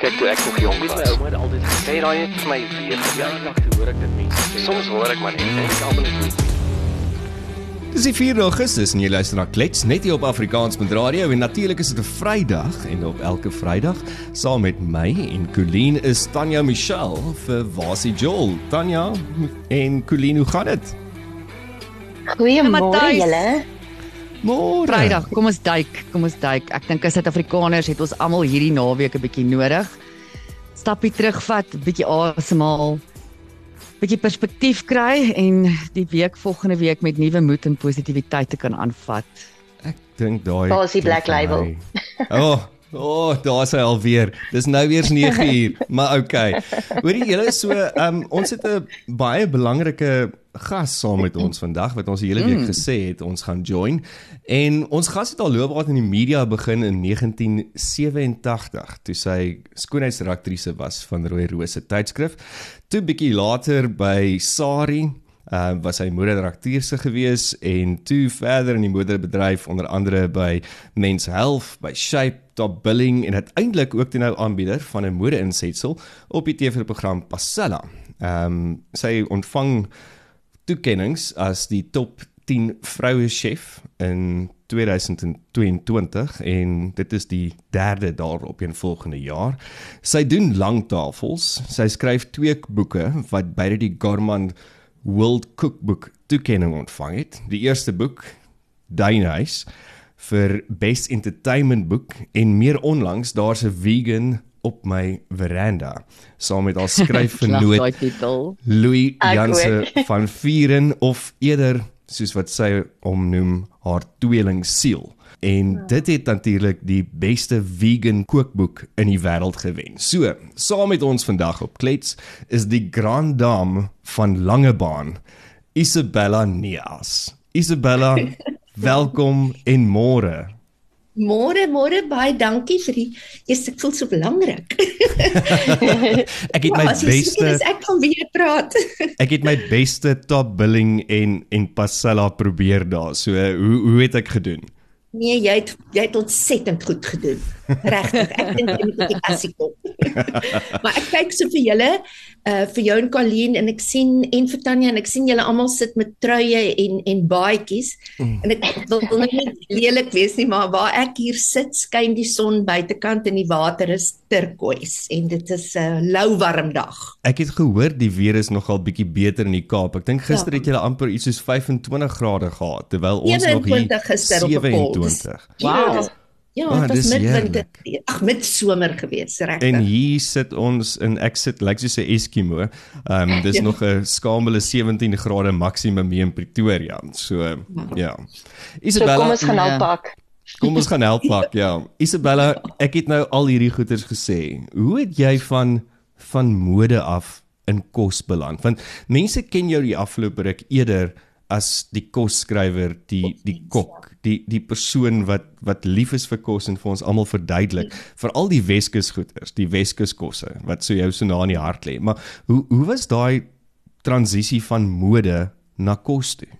Kyk toe ek nog jong was. my ouma het altyd Sê daai het vir my weer Ja, nog te hoor ek dit mense sê. Soms hoor ek maar net en ek almal net. Dis die 4 Augustus en jy luister na Klets net hier op Afrikaans met radio en natuurlik is dit 'n Vrydag en op elke Vrydag saam met my en Colleen is Tanya Michelle vir Wasie Joel. Tanya en Colleen, hoe gaan dit? Goeiemôre julle. Môre. Vrydag, kom ons duik, kom ons duik. Ek dink as Suid-Afrikaners het ons almal hierdie naweek 'n bietjie nodig. Stappie terugvat, bietjie asemhaal, bietjie perspektief kry en die week volgende week met nuwe moed en positiwiteit te kan aanvat. Ek dink daai die Black Label? O, oh, oh, daar's hy alweer. Dis nou weer 9 uur, maar okay. Hoorie julle so, um, ons het 'n baie belangrike gas saam met ons vandag wat ons die hele week gesê het ons gaan join. En ons gas het al loopbaan in die media begin in 1987 toe sy skoonheidsredaktrise was van Rooi Rose tydskrif. Toe bietjie later by Sari uh was hy moderedaktrise gewees en toe verder in die modebedryf onder andere by Men's Health, by Shape, Top Billing en uiteindelik ook toe nou aanbieder van 'n mode-insetsel op die TV-program Passella. Ehm um, sy ontvang toekennings as die top 10 vroue chef in 2022 en dit is die derde daarop in volgende jaar. Sy doen langtafels. Sy skryf twee boeke wat beide die Gourmand World Cookbook toekenning ontvang het. Die eerste boek, Duinhuis, vir Best Entertainment boek en meer onlangs daar's 'n vegan op my veranda saam met haar skryfvernoot titel. Louis Janse van Vieren of eerder soos wat sy hom noem haar tweeling siel. En dit het natuurlik die beste vegan kookboek in die wêreld gewen. So, saam met ons vandag op Klets is die Grand Dame van Langebaan, Isabella Neas. Isabella, welkom en môre. Môre, môre baie dankie vir die Yes, ek voel so belangrik. Ek het my seker beste is ek gaan weer praat. ek het my beste top billing en en passella probeer daar. So hoe hoe het ek gedoen? Nee, jy het jy het ontsettend goed gedoen. Regtig. Ek dink jy moet op die kassie kom. maar ek kyk so vir julle, uh vir jou en Colleen en ek sien en vir Tanya en ek sien julle almal sit met truie en en baadjies. En ek wil nou nie lelik wees nie, maar waar ek hier sit, skyn die son buitekant en die water is turkoois en dit is 'n uh, lou warm dag. Ek het gehoor die weer is nogal bietjie beter in die Kaap. Ek dink gister Ja. het julle amper iets soos 25 grade gehad terwyl ons nog 27 hier gister op 'n kol. 27. Wow. Ja, Ah, dit was midwinter. Ag, midsomer gewees, regtig. En hier sit ons in ek sit lyk soos 'n Eskimo. Ehm um, dis Ja. nog 'n skamele 17 grade maksimum hier in Pretoria. So ja. So Isabella, kom ons gaan Ja. alpak. Kom ons gaan help pak, ja. Isabella, ek het nou al hierdie goeters gesê. Hoe het jy van van mode af in kos beland? Want mense ken jou die afgelope ruk eerder as die kosskrywer, die die kok, die die persoon wat wat lief is vir kos en vir ons almal verduidelik, veral die Weskus goeters, die Weskus kosse wat so jou so na in die hart lê. Maar hoe hoe was daai transisie van mode na kos toe?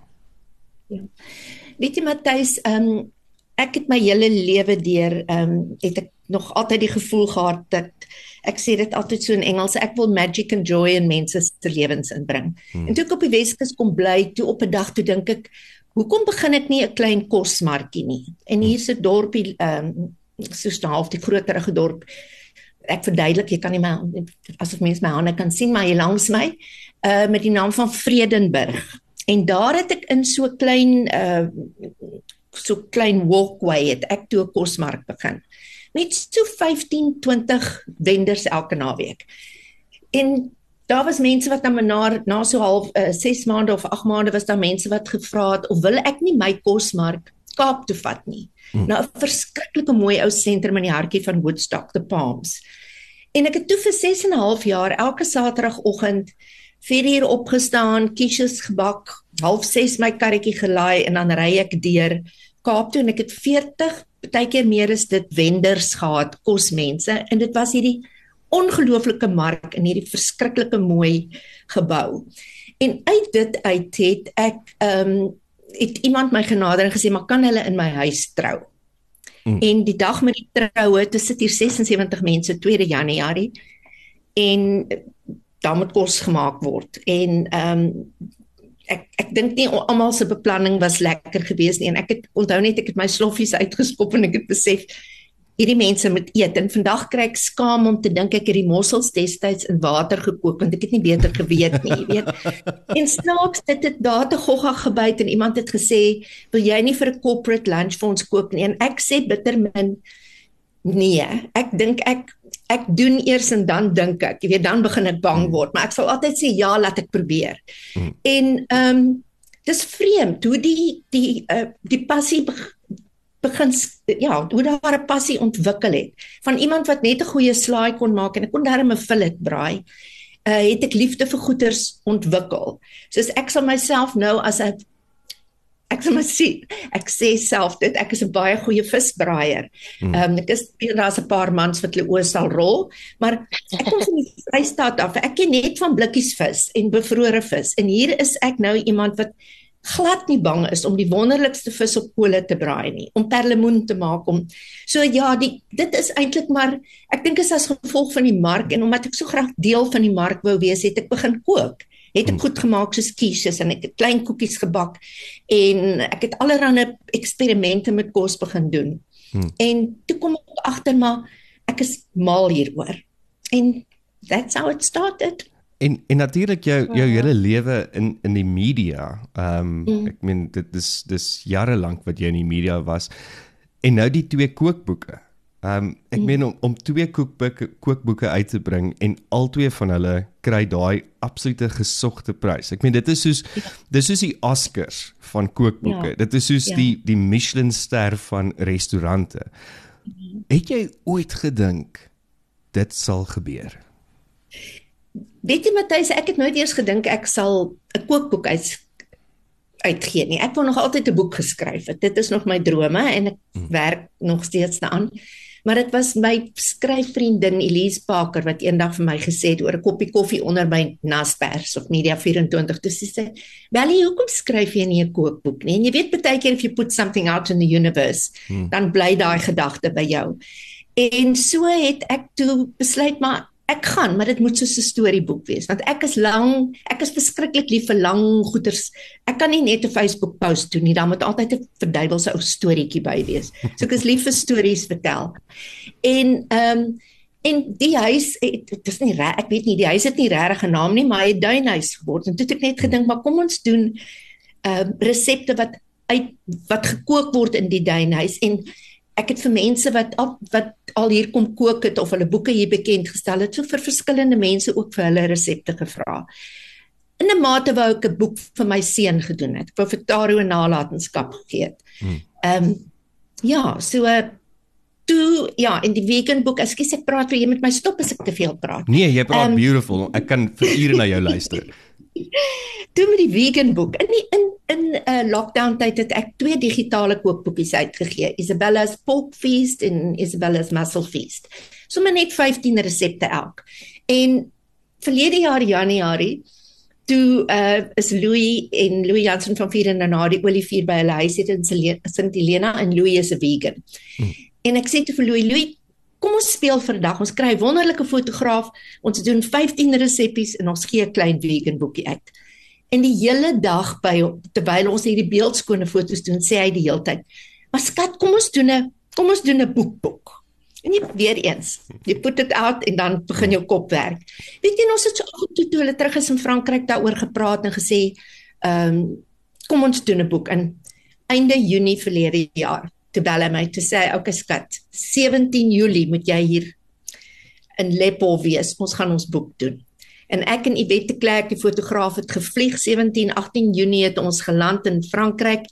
Weet jy Matthys, ehm um, ek het my hele lewe deur ehm um, het ek nog altyd die gevoel gehad dat ek sê dit altyd so in Engels, ek wil magic and joy in mense se lewens inbring. Hmm. En toe ek op die Weskus kom bly, toe op 'n dag toe dink ek, hoekom begin ek nie 'n klein kosmarkie nie? En hier's 'n dorpie ehm um, soos 'n half die groterige dorp. Ek verduidelik, jy kan nie my asof mense my hande kan sien, maar hier langs my, uh met die naam van Vredenburg. En daar het ek in so klein uh so klein walkway het ek toe 'n kosmark begin. Net so 15, 20 vendors elke naweek. En daar was mense wat dan na na so half uh, 6 maande of 8 maande was daar mense wat gevra het of wil ek nie my kosmark Kaap toe vat nie. Hmm. Nou 'n verskriklike mooi ou sentrum in die hartjie van Woodstock, The Palms. En ek het toe vir 6 en 'n half jaar elke Saterdagoggend 4 uur opgestaan, quiches gebak, half 6 my karretjie gelaai en dan ry ek deur Kaap toe en ek het 40, baie keer meer as dit wenders gehad, kosmense en dit was hierdie ongelooflike mark in hierdie verskriklike mooi gebou. En uit dit uit het ek ehm um, het iemand my genader en gesê maar kan hulle in my huis trou. Mm. En die dag met die troue, dit sit hier 76 mense 2 Januarie en daar moet kos gemaak word. En ehm um, ek dink nie almal se beplanning was lekker geweest nie en ek het onthou net ek het my sloffies uitgeskop en ek het besef hierdie mense moet eet en vandag kry ek skaam om te dink ek het die mossels destyds in water gekook want ek het nie beter geweet nie, jy weet. En snaaks dit het daar te gogga gebyt en iemand het gesê, "Wil jy nie vir 'n corporate lunch vir ons kook nie?" En ek sê bitter min nee. Ek dink ek ek doen eers en dan dink ek, jy weet, dan begin ek bang hmm. word, maar ek sal altyd sê ja, laat ek probeer. Hmm. En ehm um, dis vreemd hoe die die uh, die passie begin ja, hoe daar 'n passie ontwikkel het van iemand wat net 'n goeie slaai kon maak en ek kon darm 'n fillet braai. Uh het ek liefde vir goeders ontwikkel. Soos ek sal myself nou as 'n ek sê maar sien, ek sê self dit ek is 'n baie goeie visbraaier. Hmm. Ehm um, ek is daar's 'n paar mans wat hulle oë sal rol, maar ek kom van die Vrystaat af. Ek ken net van blikkies vis en bevrore vis en hier is ek nou iemand wat glad nie bang is om die wonderlikste vis op kolle te braai nie, om perlemoen te maak om. So ja, die dit is eintlik maar ek dink is as gevolg van die mark en omdat ek so graag deel van die mark wou wees, het ek begin kook. Het ek hmm. goed gemaak soos quiches en ek het klein koekies gebak en ek het allerlei eksperimente met kos begin doen. Hmm. En toe kom ek agter maar ek is mal hieroor. En that's how it started. En en natuurlik jou jou ja. hele lewe in in die media. Ehm um, mm. ek meen dit dis dis jare lank wat jy in die media was. En nou die twee kookboeke. Ehm um, ek mm. meen om om twee kookboeke kookboeke uit te bring en albei van hulle kry daai absolute gesogte prys. Ek meen dit is soos ja. dis soos die Oscars van kookboeke. Ja. Dit is soos ja. die die Michelin ster van restaurante. Mm. Het jy ooit gedink dit sal gebeur? Weet jy Matthys, ek het nooit eers gedink ek sal 'n kookboek uit uitgee nie. Ek wou nog altyd 'n boek geskryf het. Dit is nog my drome en ek hmm. werk nog steeds daaraan. Maar dit was my skryfvriendin Elise Parker wat eendag vir my gesê het oor 'n koppie koffie onder my Naspers of Media 24 toe sy sê, "Wellie, hoekom skryf jy nie 'n kookboek nie?" En jy weet baie keer if you put something out in the universe, hmm. dan bly daai gedagte by jou. En so het ek toe besluit maar ek gaan, maar dit moet soos 'n storieboek wees want ek is lang, ek is verskriklik lief vir lang goeters. Ek kan nie net 'n Facebook post doen nie, dan moet altyd 'n verduiwelse ou storieetjie by wees. So ek is lief vir stories vertel. En ehm um, en die huis dit is nie reg, ek weet nie, die huis het nie regtig 'n naam nie, maar hy het duinhuis geword. En toe het ek net gedink, maar kom ons doen ehm uh, resepte wat uit wat gekook word in die duinhuis en ek het vir mense wat al, wat al hier kom kook het of hulle boeke hier bekend gestel het, so vir verskillende mense ook vir hulle resepte gevra. In 'n mate wou ek 'n boek vir my seun gedoen het. Ek wou vir Taro nalatenskap gegee het. Hmm. Ehm um, ja, so uh, toe ja, in die vegan boek, ekskuus ek praat vir jy met my stop as ek te veel praat. Nee, jy praat um, beautiful. Ek kan vir ure na jou luister. Toe met die vegan boek. In die, in in 'n uh, lockdown tyd het ek twee digitale kookboekies uitgegee. Isabella's Pork Feast en Isabella's Mussel Feast. Sommige net 15 resepte elk. En verlede jaar Januarie toe uh is Louis en Louis Jansen van Vier en na die Olivier by hulle huis het in Sint Helena en Louis is 'n vegan. Hmm. En ek sê te vir Louis, Louis Kom ons speel vir 'n dag. Ons kry wonderlike fotograaf. Ons doen 15 resepte en ons gee 'n klein vegan boekie uit. En die hele dag by terwyl ons hierdie beeldskone foto's doen, sê hy die hele tyd: "Maar skat, kom ons doen 'n kom ons doen 'n boekboek." En jy weer eens, jy put dit uit en dan begin jou kop werk. Weet jy ons het so goed toe toe hulle terug is in Frankryk daaroor gepraat en gesê, "Ehm, um, kom ons doen 'n boek in einde Junie verlede jaar." Toe bel hy my te sê, "Oké skat, 17 Julie moet jy hier in Lepo wees. Ons gaan ons boek doen." En ek en Yvette Klerk, die fotograaf het gevlieg 17 18 Junie het ons geland in Frankryk.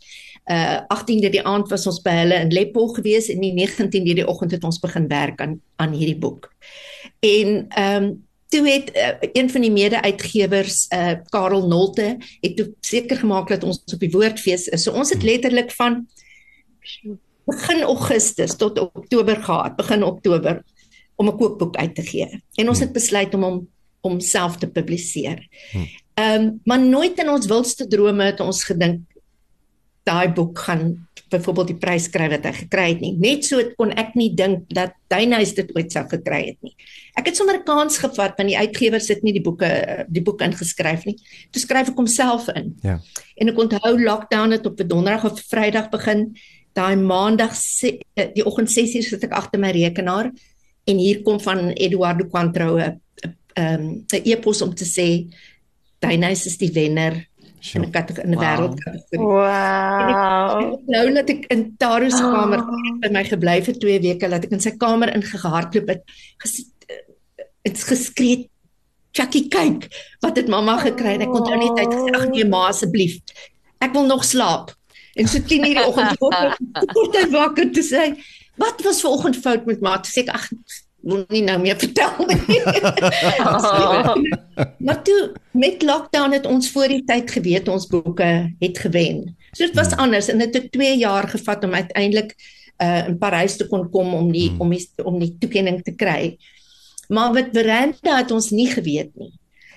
Uh 18de die aand was ons by hulle in Leppo gewees en die 19de die oggend het ons begin werk aan aan hierdie boek. En ehm um, toe het uh, een van die mede-uitgewers uh Karel Nolte het seker gemaak dat ons op die woordfees is. So ons het letterlik van begin Augustus tot Oktober gehad, begin Oktober om 'n kookboek uit te gee. En ons het besluit om hom om self te publiseer. Hm. Ehm um, maar nooit in ons wildste drome het ons gedink daai boek gaan byvoorbeeld die prys kry wat hy gekry het nie. Net so kon ek nie dink dat Duynhuis dit ooit sou gekry het nie. Ek het sommer 'n kans gevat want die uitgewer sit nie die boeke die boek ingeskryf nie. Toe skryf ek homself in. Ja. En ek onthou lockdown het op 'n donderdag of Vrydag begin. Daai maandag se- die oggend 6uur sit ek agter my rekenaar en hier kom van Eduardo Quantro 'n ehm, 'n e-pos om te sê Duynhuis is die wenner in Sure. 'n kategorie in 'n Wow. wêreldkategorie. Wow. Nou dat ek in Taro se Oh. kamer by my gebly vir 2 weke, dat ek in sy kamer ingehardloop het, het geskree Chucky kyk wat het mamma gekry en ek kon nou net uit gesê ag nee ma asseblief. Ek wil nog slaap. En so 10:00 die oggend word hy wakker te sê wat was vanoggend fout met ma? Toe sê ek ag wil nie nou meer vertel nie. maar toe met lockdown het ons voor die tyd geweet ons boeke het gewen. So dit was anders en dit het 2 jaar gevat om uiteindelik uh in Parys te kon kom om die Hmm. om die om die toekenning te kry. Maar met Veranda het ons nie geweet nie.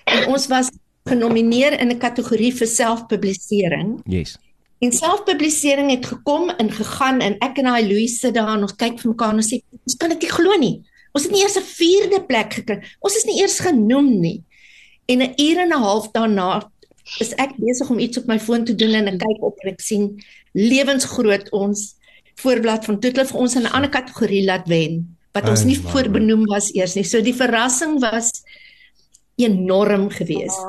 En ons was genomineer in 'n kategorie vir selfpublisering. Yes. En selfpublisering het gekom en gegaan en ek en hy Louis sit daar en ons kyk vir mekaar en ons sê ons kan dit nie glo nie. Ons het nie eers 'n vierde plek gekry. Ons is nie eers genoem nie. En 'n uur en 'n half daarna is ek besig om iets op my foon te doen en ek kyk op en ek sien lewensgroot ons voorblad van toe hulle vir ons in 'n ander kategorie laat wen wat ons nie voorbenoem was eers nie. So die verrassing was enorm geweest.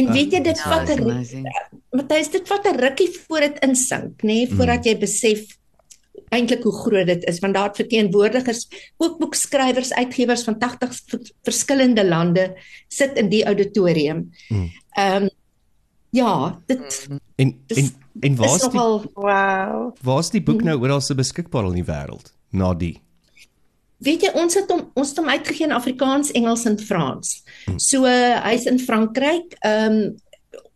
En weet jy dit vat 'n. Matthys, dit vat 'n rukkie voor dit insink, nê, nee, voordat jy besef eintlik hoe groot dit is want daar het verteenwoordigers, ook boekskrywers, uitgewers van 80 v- verskillende lande sit in die auditorium. Mm. Ehm ja, dit En Dis- en en is waar's die nogal Wow. waar's die boek nou oral se beskikbaar in die wêreld na die? Weet jy ons het hom ons het hom uitgegee in Afrikaans, Engels en Frans. So uh, hy's in Frankryk. Ehm um,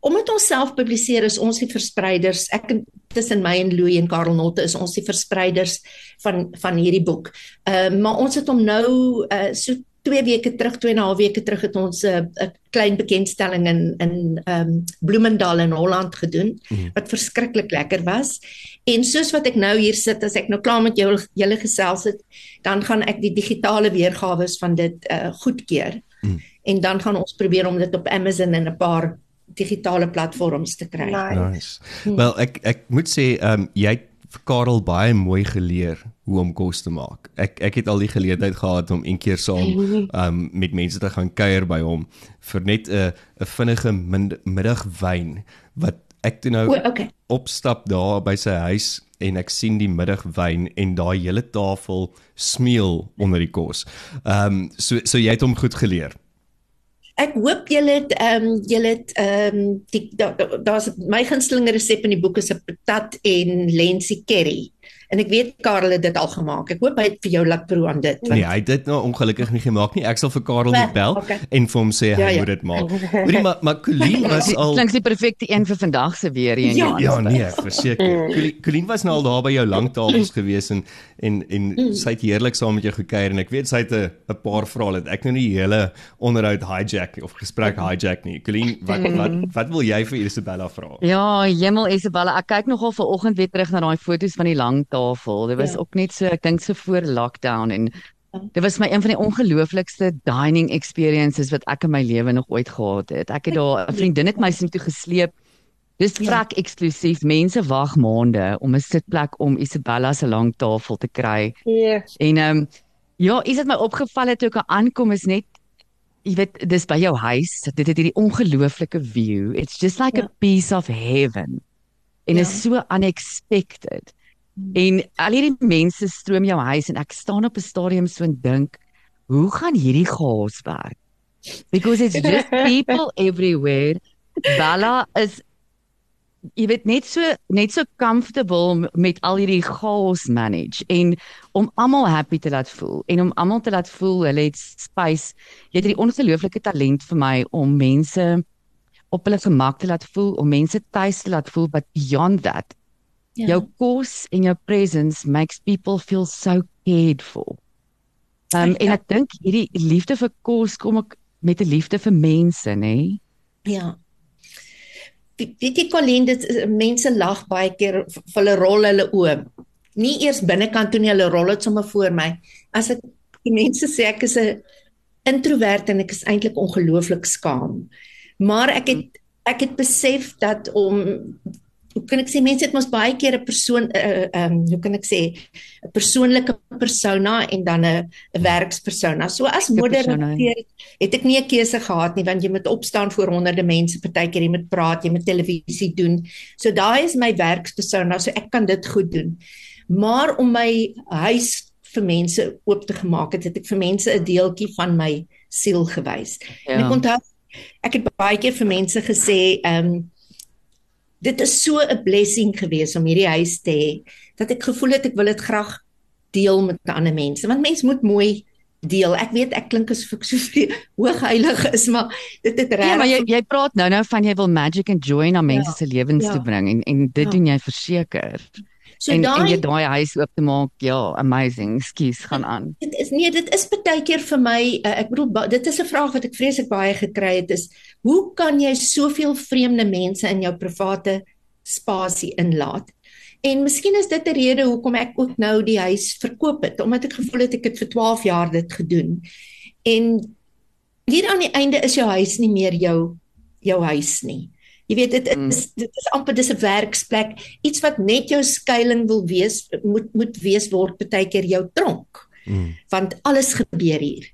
omdat ons self publiseer is ons die verspreiders. Ek en tussen my en Louis en Karel Notte is ons die verspreiders van van hierdie boek. Ehm uh, maar ons het hom nou uh, so 2 weke terug, 2 en 'n half weke terug het ons 'n uh, klein bekendstelling in in ehm um, Bloemendal in Holland gedoen Mhm. wat verskriklik lekker was. En soos wat ek nou hier sit, as ek nou klaar met jou julle gesels het, dan gaan ek die digitale weergawe van dit uh goedkeur. Mm. En dan gaan ons probeer om dit op Amazon en 'n paar digitale platforms te kry. Nice. Nice. Wel, ek ek moet sê, ehm um, jy het vir Karel baie mooi geleer hoe om kos te maak. Ek ek het al die geleentheid gehad om een keer saam um, met mense te gaan kuier by hom vir net 'n 'n vinnige middagwyn wat ek toe nou O, okay. opstap daar by sy huis en ek sien die middagwyn en daai hele tafel smeel onder die kos. Ehm um, so so jy het hom goed geleer. Ek hoop julle het ehm um, julle het ehm um, die daar's da, daar's my gunsteling resep in die boek is 'n patat en lensie curry. En ek weet Karel het dit al gemaak. Ek hoop hy het vir jou laat proe aan dit. Nee, hy het dit nou ongelukkig nie gemaak nie. Ek sal vir Karel Wel, moet bel okay. en vir hom sê hy Ja, ja. moet dit maak. Hoorie maar maar Colleen was al klink die perfekte een vir vandag se weer hier in Ja. Johannesburg. Ja nee, verseker. Colleen- was nou al daar by jou langtafels gewees en en en sy het heerlik saam met jou gekuier en ek weet sy het 'n 'n paar vrae dat ek nou nie die hele onderhoud hijack of gesprek hijack nie. Colleen, wat wat wat wil jy vir Isabella vra? Ja, Hemel Isabella, ek kyk nogal ver oggend weer terug na daai foto's van die lang tafel. Dit was Ja. ook net so, ek dink so voor lockdown en dit was my een van die ongelooflikste dining experiences wat ek in my lewe nog ooit gehad het. Ek het daar 'n vriendin het my sin toe gesleep. Dis Ja. vrek eksklusief. Mense wag maande om 'n sitplek om Isabella se lang tafel te kry. Yes. En ehm um, ja, iets wat my opgeval het toe ek aankom is net jy weet dis by jou huis. Dit het hierdie ongelooflike view. It's just like Ja. a piece of heaven. En Ja. is so unexpected. En al hierdie mense stroom jou huis en ek staan op 'n stadium so en dink, hoe gaan hierdie chaos werk? Because it's just people everywhere. Bella is jy weet net so net so comfortable met al hierdie chaos manage en om almal happy te laat voel en om almal te laat voel hulle het space. Jy het hierdie ongelooflike talent vir my om mense op hulle gemak te laat voel, om mense tuis te laat voel but beyond that. Ja. Jou kos en jou presence makes people feel so cared for. Um, en Ja. ek dink hierdie liefde vir kos kom ook met 'n liefde vir mense, nê? Ja. weet jy Colleen dit is- mense lag baie keer vir hulle rol hulle oë. Nie eers binnekant toe nie, hulle rol dit sommer voor my. As ek die mense sê ek is 'n introvert en ek is eintlik ongelooflik skaam. Maar ek het ek het besef dat om hoe kan ek sê mense het mos baie keer 'n persoon 'n uh, um, hoe kan ek sê 'n persoonlike persona en dan 'n 'n werkspersona. So as Persona, moderateur het ek nie 'n keuse gehad nie want jy moet opstaan voor honderde mense, partykeer jy moet praat, jy moet televisie doen. So daai is my werkspersona, so ek kan dit goed doen. Maar om my huis vir mense oop te gemaak het, het ek vir mense 'n deeltjie van my siel gewys. En ek Ja. onthou ek het baie keer vir mense gesê, ehm um, dit is so 'n blessing gewees om hierdie huis te hê dat ek gevoel het ek wil dit graag deel met ander mense want mens moet mooi deel. Ek weet ek klink asof ek so hoogheilig is, maar dit het Ja, maar jy jy praat nou nou van jy wil magic and joy na mense Ja, se lewens ja. toe bring en en dit Ja. doen jy verseker. So en en daai jy daai huis oop te maak, ja, amazing. Skus, gaan aan. Dit is nee, dit is baie keer vir my, uh, ek bedoel dit is 'n vraag wat ek vreeslik baie gekry het is, hoe kan jy soveel vreemde mense in jou private spasie inlaat? En miskien is dit 'n rede hoekom ek ook nou die huis verkoop het, omdat ek gevoel het ek het vir 12 jaar dit gedoen. En hier aan die einde is jou huis nie meer jou jou huis nie. Jy weet dit Mm. is dit is amper dis 'n werksplek, iets wat net jou skuilings wil wees, moet moet wees word baie keer jou tronk Mm. want alles gebeur hier.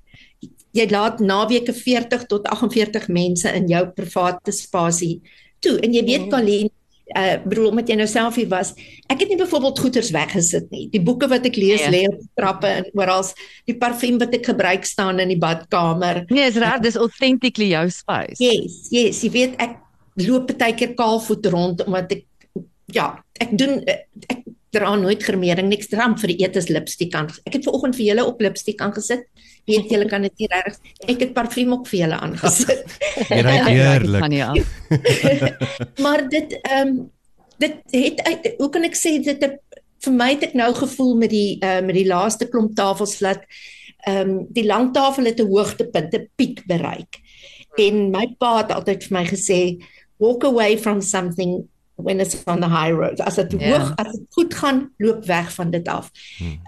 Jy laat naweke 40 tot 48 mense in jou private spasie toe en jy weet Colleen, uh bedoel omdat jy nou self hier was, ek het nie byvoorbeeld goeders weggesit nie. Die boeke wat ek lees Nee. lê op die trappe en oral, die parfuum wat ek gebruik staan in die badkamer. Nee, is reg, dis authentically jou space. Yes, yes, jy weet ek loop baie keer kaalvoet rond omdat ek ja, ek doen ek dra nooit gremering niks dram vir die etes lipstik aan. Ek het vanoggend vir julle ook lipstik aangesit. Weet julle kan dit nie reg. Ek het parfuum ook vir julle aangesit. Jy ry Ja, heerlik. Maar dit ehm um, dit het uit hoe kan ek sê dit het vir my het ek nou gevoel met die uh, met die laaste klomp tafels dat ehm um, die lang tafel het 'n hoogtepunt, 'n piek bereik. En my pa het altyd vir my gesê walk away from something when it's on the high road. As dit Ja. hoog as dit goed gaan, loop weg van dit af.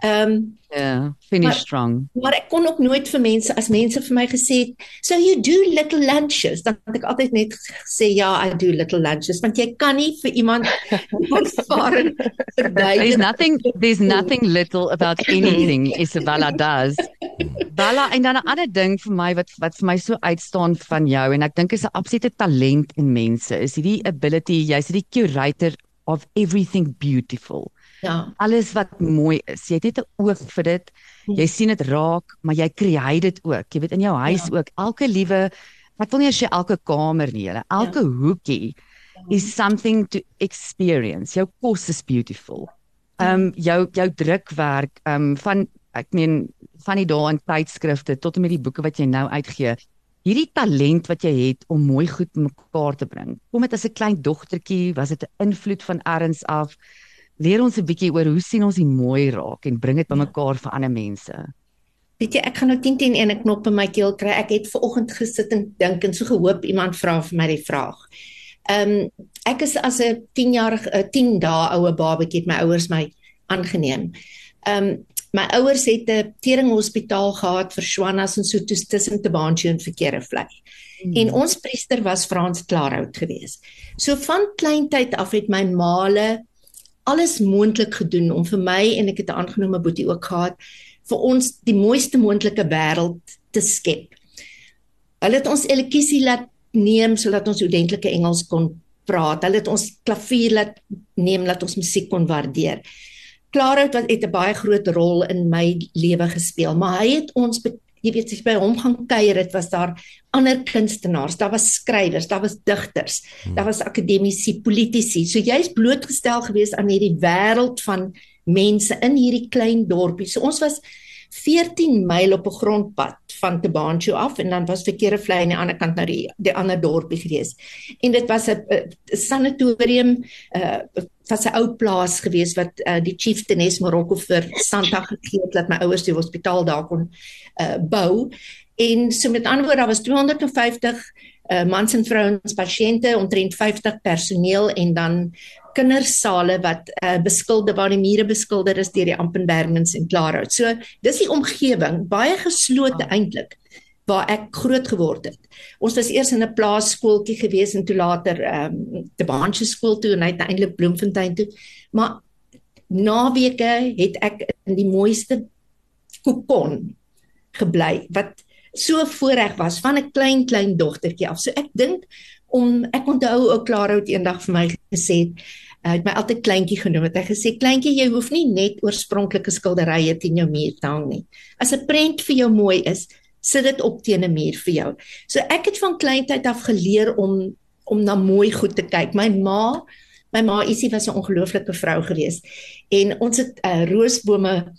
Ehm um, Ja, finish Maar- strong. Maar ek kon ook nooit vir mense as mense vir my gesê het, "So you do little lunches." Dan het ek altyd net gesê, "Ja, I do little lunches." Want jy kan nie vir iemand ervaren There's verduidelik. nothing there's nothing little about anything Isabella does. Bella en dan 'n ander ding vir my wat wat vir my so uitstaan van jou en ek dink is 'n absolute talent in mense is hierdie ability jy's die curator of everything beautiful. Ja, Alles wat mooi is. Jy het net 'n oog vir dit. Jy sien dit raak, maar jy create dit ook. Jy weet in jou huis Ja. ook. Elke liewe ek wil nie eers sê elke kamer nie, julle. Elke hoekie is something to experience. Jou kos is beautiful. Ehm um, jou jou drukwerk ehm um, van ek meen van die dae in tydskrifte tot en met die boeke wat jy nou uitgee. Hierdie talent wat jy het om mooi goed mekaar te bring. Kom dit as 'n klein dogtertjie, was dit 'n invloed van erns af? Leer ons 'n bietjie oor hoe sien ons die mooi raak en bring dit bymekaar vir ander mense. weet jy, ek gaan nou 10 teen 1 'n knop in my keel kry. Ek het ver oggend gesit en dink en so gehoop iemand vra vir my die vraag. Ehm um, ek is as 'n 10-jarige 'n 10 dae oue babatjie het my ouers my aangeneem. Ehm um, my ouers het 'n teringhospitaal gehad vir Swanas en so toes tussen Tabancho en Verkeerde Vlei. Hmm. En ons priester was Frans Klaarhout geweest. So van kleintyd af het my maale alles moontlik gedoen om vir my en ek het 'n aangenome boetie ook gehad vir ons die mooiste moontlike wêreld te skep. Hulle het ons elektrisie laat neem sodat ons ordentlike Engels kon praat. Hulle het ons klavier laat neem laat ons musiek kon waardeer. Klaarhout wat het 'n baie groot rol in my lewe gespeel, maar hy het ons jy weet as jy by hom gaan kuier, dit was daar ander kunstenaars, daar was skrywers, daar was digters, hmm. daar was akademici, politici. So jy's blootgestel gewees aan hierdie wêreld van mense in hierdie klein dorpie. So ons was 14 myl op 'n grondpad van Tabancho af en dan was verkeerde vlei aan die ander kant na die die ander dorpie gewees. En dit was 'n 'n sanatorium, uh was 'n ou plaas gewees wat uh, die chieftainess Marokko vir Santa gegee het dat my ouers die hospitaal daar kon uh bou. En so met ander woorde, daar was 250 uh, mans en vrouens pasiënte, omtrent 50 personeel en dan kindersale wat uh, beskilder waar die mure beskilder is deur die Ampenbergmans en Klaarhout. So dis die omgewing, baie geslote eintlik waar ek groot geword het. Ons was eers in 'n plaasskooltjie gewees en toe later ehm um, te Baantjie skool toe en uiteindelik Bloemfontein toe. Maar naweke het ek in die mooiste kokon gebly wat so voorreg was van 'n klein klein dogtertjie af. So ek dink om ek onthou ou Klaarhout eendag vir my gesê het hy het my altyd kleintjie genoem het hy gesê kleintjie jy hoef nie net oorspronklike skilderye teen jou muur te hang nie as 'n prent vir jou mooi is sit dit op teen 'n muur vir jou. So ek het van kleintyd af geleer om om na mooi goed te kyk. My ma, my ma Isie was 'n ongelooflike vrou gewees. En ons het uh, roosbome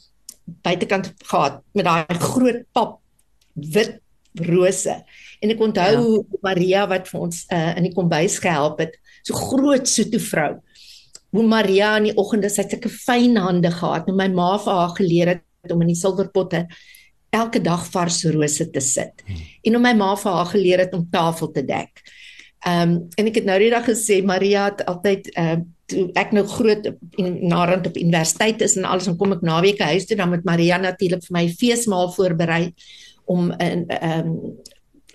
buitekant gehad met daai groot pap wit rose. En ek onthou ja. Maria wat vir ons uh, in die kombuis gehelp het. So groot so toe vrou. Hoe Maria in die oggende sy sulke fyn hande gehad. Nou my ma vir haar geleer het om in die silverpotte elke dag vars rose te sit. Hmm. En om my ma vir haar geleer het om tafel te dek. Ehm um, en ek het nou die dag gesê Maria het altyd ehm uh, toe ek nou groot en narend op universiteit is en alles en kom ek naweke huis toe dan met Maria natuurlik vir my feesmaal voorberei om in ehm um,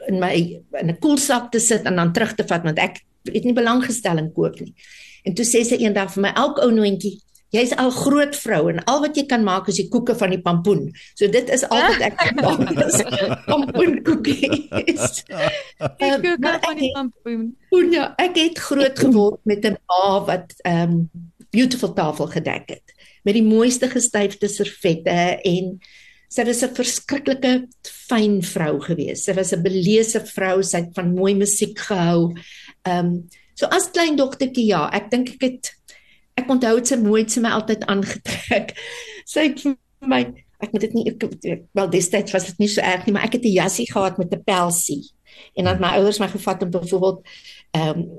in my in 'n koelsak te sit en dan terug te vat want ek het nie belang gestel in kook nie. En toe sê sy eendag vir my elke ou noontjie Jy's al groot vrou en al wat jy kan maak is die koeke van die pampoen. So dit is al wat ek kan maak. Pampoen koekies. Die koeke van die pampoen. Ja, ek het groot geword met 'n ma wat ehm um, beautiful tafel gedek het met die mooiste gestyfde servette en sy was 'n verskriklike fyn vrou gewees. Sy was 'n beleese vrou, sy het van mooi musiek gehou. Ehm um, so as klein dogtertjie ja, ek dink ek het ek onthou dit se nooit se my altyd aangetrek. Sy het vir my ek moet dit nie ek, ek, wel destyds was dit nie so erg nie, maar ek het 'n jassie gehad met 'n pelsie. En dan my ouers my gevat om byvoorbeeld ehm um,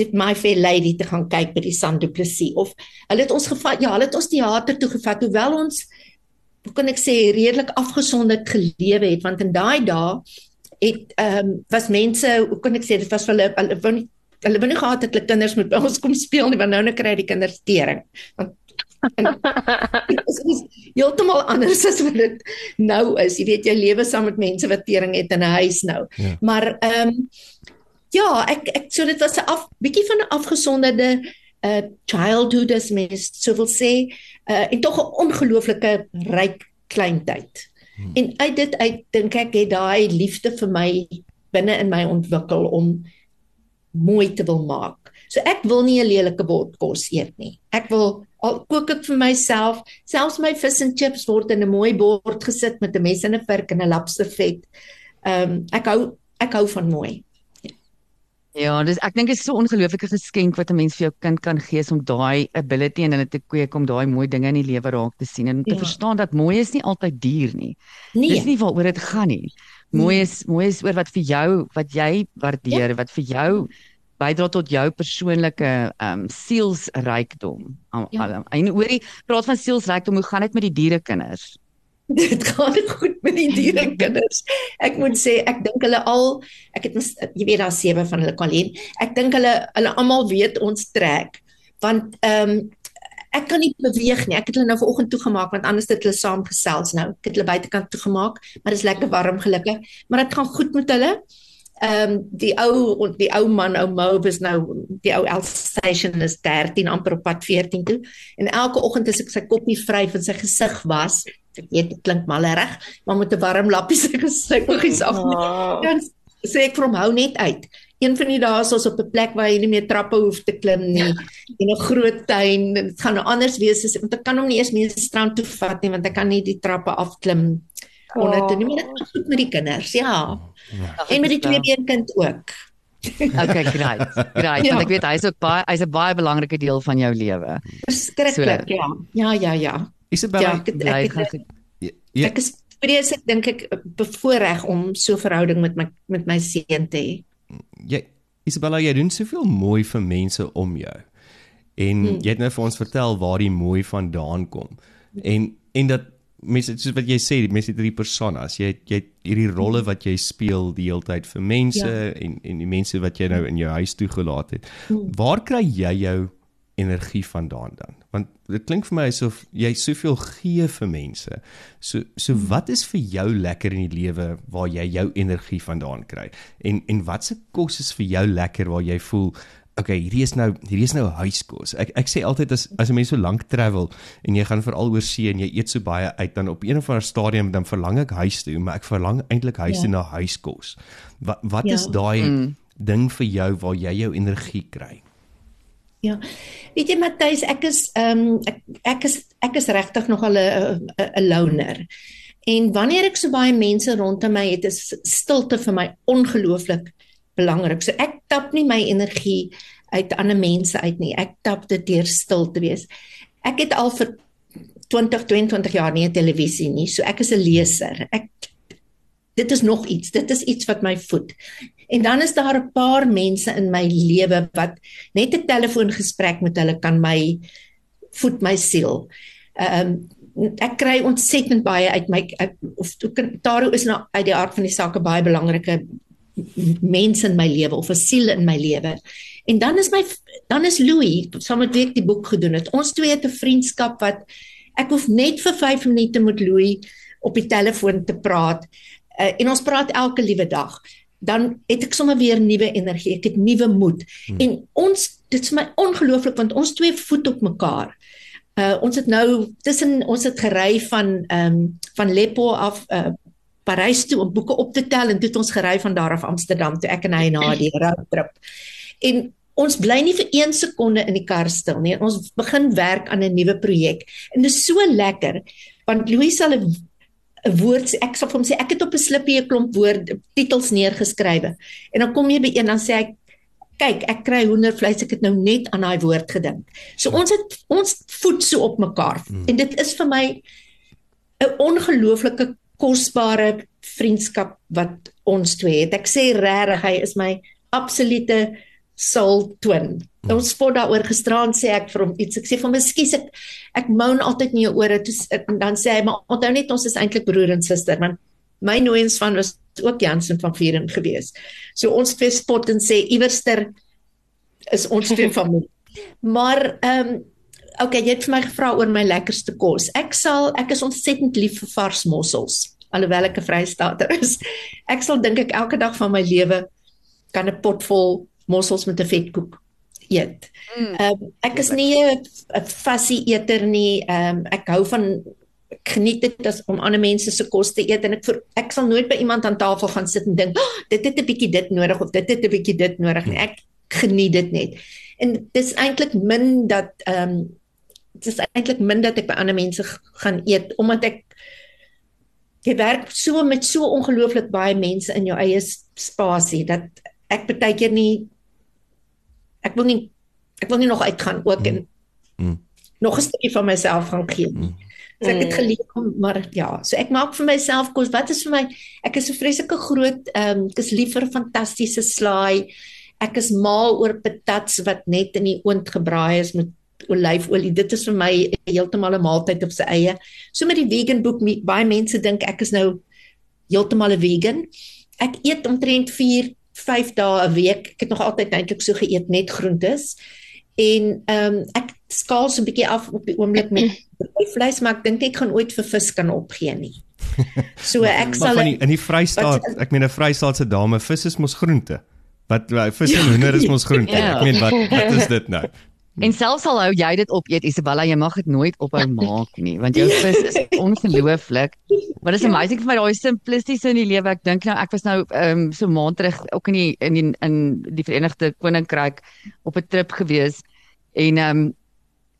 dit my fair lady te gaan kyk by die Sand du Plessis of hulle het ons gevat ja, hulle het ons teater toe gevat hoewel ons hoe kan ek sê redelik afgesonderd gelewe het want in daai dae het ehm um, was mense hoe kan ek sê dit was vir hulle hulle wou nie hulle wou nie gehad het hulle kinders moet by ons kom speel nie want nou nou kry die kinders tering. Want dit is heeltemal anders as wat dit nou is. Jy weet jy lewe saam met mense wat tering het in 'n huis nou. Ja. Maar ehm um, ja, ek ek so dit was 'n af bietjie van 'n afgesonderde uh childhood as mens sou wil sê uh en tog 'n ongelooflike ryk kleintyd. Hmm. En uit dit uit dink ek het daai liefde vir my binne in my ontwikkel om mooi te wil maak. So ek wil nie 'n lelike bord kos eet nie. Ek wil al kook ek vir myself, selfs my vis en chips word in 'n mooi bord gesit met 'n mes en 'n vurk en 'n lapservet. Ehm um, ek hou ek hou van mooi. Ja, dis ek dink dit is so 'n ongelooflike geskenk wat 'n mens vir jou kind kan gee om daai ability en hulle te kweek om daai mooi dinge in die lewe raak te sien en te ja. verstaan dat mooi is nie altyd duur nie. Nee. Dis nie waaroor dit gaan nie. Mooi is mooi is oor wat vir jou wat jy waardeer, ja. wat vir jou bydra tot jou persoonlike ehm um, sielsrykdom. Ja. En hoorie, praat van sielsrykdom, hoe gaan dit met die dierekinders? Dit gaan goed met die dierekinders. Ek moet sê ek dink hulle al ek het jy weet daar sewe van hulle kwalien. Ek dink hulle hulle almal weet ons trek want ehm um, ek kan nie beweeg nie. Ek het hulle nou vanoggend toegemaak want anders het hulle saam gesels nou. Ek het hulle buitekant toegemaak, maar dit is lekker warm gelukkig. Maar dit gaan goed met hulle. Ehm um, die ou die ou man ou Mob is nou die ou Elstation is 13 amper op pad 14 toe. En elke oggend as ek sy koppie vryf en sy gesig was, ek weet dit klink malerig, maar met 'n warm lappie sy gesig oggies af. Oh. Dan sê ek vir hom hou net uit een van die dae is ons op 'n plek waar jy nie meer trappe hoef te klim nie en 'n groot tuin dit gaan nou anders wees as want ek kan hom nie eers meer strand toe vat nie want ek kan nie die trappe afklim onder toe nie maar dit is goed met die kinders ja, ja. en met die twee been kind ook Okay, great. Great. Ja. Want ek weet hy's ook baie hy's 'n baie belangrike deel van jou lewe. Verskriklik, so, ja. Ja, ja, ja. Isabella, ja, ek, ek, ek, ek, ek, ja. ek is vreeslik dink ek bevoorreg om so 'n verhouding met my met my seun te hê jy Isabella, jy doen soveel mooi vir mense om jou. En hmm. jy het nou vir ons vertel waar die mooi vandaan kom. En en dat mense soos wat jy sê, mense het hierdie personas. Jy het, jy het hierdie rolle wat jy speel die hele tyd vir mense ja. en en die mense wat jy nou in jou huis toegelaat het. Hmm. Waar kry jy jou energie vandaan dan? Want dit klink vir my asof jy soveel gee vir mense. So so wat is vir jou lekker in die lewe waar jy jou energie vandaan kry? En en watse kos is vir jou lekker waar jy voel Okay, hierdie is nou hierdie is nou huiskos. Ek ek sê altyd as as 'n mens so lank travel en jy gaan veral oor see en jy eet so baie uit dan op een of ander stadium dan verlang ek huis toe, maar ek verlang eintlik huis Ja. toe na huiskos. Wat wat Ja. is daai Mm. ding vir jou waar jy jou energie kry? Ja. Weet jy Matthys, ek is ehm um, ek, ek is ek is regtig nogal 'n 'n 'n loner. En wanneer ek so baie mense rondom my het, is stilte vir my ongelooflik belangrik. So ek tap nie my energie uit ander mense uit nie. Ek tap dit deur stil te wees. Ek het al vir 20, 22 jaar nie televisie nie. So ek is 'n leser. Ek dit is nog iets. Dit is iets wat my voed. En dan is daar 'n paar mense in my lewe wat net 'n telefoongesprek met hulle kan my voed my siel. Ehm um, ek kry ontsettend baie uit my uit, of Taro is nou uit die aard van die saak 'n baie belangrike mense in my lewe of 'n siel in my lewe. En dan is my dan is Louis, saam met wie ek die boek gedoen het. Ons twee het 'n vriendskap wat ek hoef net vir 5 minute met Louis op die telefoon te praat. Uh, en ons praat elke liewe dag. Dan het ek sommer weer nuwe energie. Ek het nuwe moed. Hmm. En ons dit is my ongelooflik want ons twee voet op mekaar. Uh ons het nou tussen ons het gery van ehm um, van Leppo af uh Parys toe om boeke op te tel en toe het ons gery van daar af Amsterdam toe ek en hy na die roadtrip. En ons bly nie vir 1 sekonde in die kar stil nie. Ons begin werk aan 'n nuwe projek. En dit is so lekker want Louis sal 'n 'n woord ek sal vir hom sê ek het op 'n slippie 'n klomp woorde titels neergeskrywe. En dan kom jy by een dan sê ek kyk, ek kry hoendervleis, ek het nou net aan daai woord gedink. So ons het ons voet so op mekaar. Hmm. En dit is vir my 'n ongelooflike kosbare vriendskap wat ons twee het. Ek sê regtig hy is my absolute soul twin. Hmm. Ons spot daaroor gisteraan sê ek vir hom iets. Ek sê vir hom, "Ekskuus, ek ek moan altyd in jou ore." Toe en dan sê hy, "Maar onthou net ons is eintlik broer en suster." Want my nooiens van was ook Jansen van Vieren gewees. So ons twee spot en sê iewerster is ons twee familie. Maar ehm um, okay, jy het vir my gevra oor my lekkerste kos. Ek sal ek is ontsettend lief vir vars mossels alhoewel ek 'n vrystater is. Ek sal dink ek elke dag van my lewe kan 'n pot vol mossels met 'n vetkoek eet. Ehm um, ek is nie 'n fassie eter nie. Ehm um, ek hou van ek geniet dit as om ander mense se kos te eet en ek vir, ek sal nooit by iemand aan tafel gaan sit en dink, oh, dit het 'n bietjie dit nodig of dit het 'n bietjie dit nodig nie. Ek geniet dit net. En dis eintlik min dat ehm um, dis eintlik min dat ek by ander mense gaan eet omdat ek jy werk so met so ongelooflik baie mense in jou eie spasie dat ek baie keer nie ek wil nie ek wil nie nog uitgaan ook en mm. nog 'n stukkie van myself gaan gee nie. So ek het geleer om maar ja, so ek maak vir myself kos. Wat is vir my ek is 'n vreeslike groot ehm um, ek is lief vir fantastiese slaai. Ek is mal oor patats wat net in die oond gebraai is met olyfolie. Dit is vir my heeltemal 'n maaltyd op sy eie. So met die vegan boek, baie mense dink ek is nou heeltemal 'n vegan. Ek eet omtrent 4, 5 dae 'n week. Ek het nog altyd eintlik so geëet net groentes. En ehm um, ek skaal so 'n bietjie af op die oomblik met vleis, maar ek dink ek gaan ooit vir vis kan opgee nie. So ek sal in die, in die Vrystaat, wat, ek meen 'n Vrystaatse dame, vis is mos groente. Wat vis en hoender is mos groente. Ja. Ek meen wat wat is dit nou? En selfs al hou jy dit op eet Isabella, jy mag dit nooit ophou maak nie, want jou vis is ongelooflik. Maar dit is amazing vir my daai simplistiese in die lewe. Ek dink nou ek was nou ehm um, so maand terug ook in die in die in die Verenigde Koninkryk op 'n trip gewees en ehm um,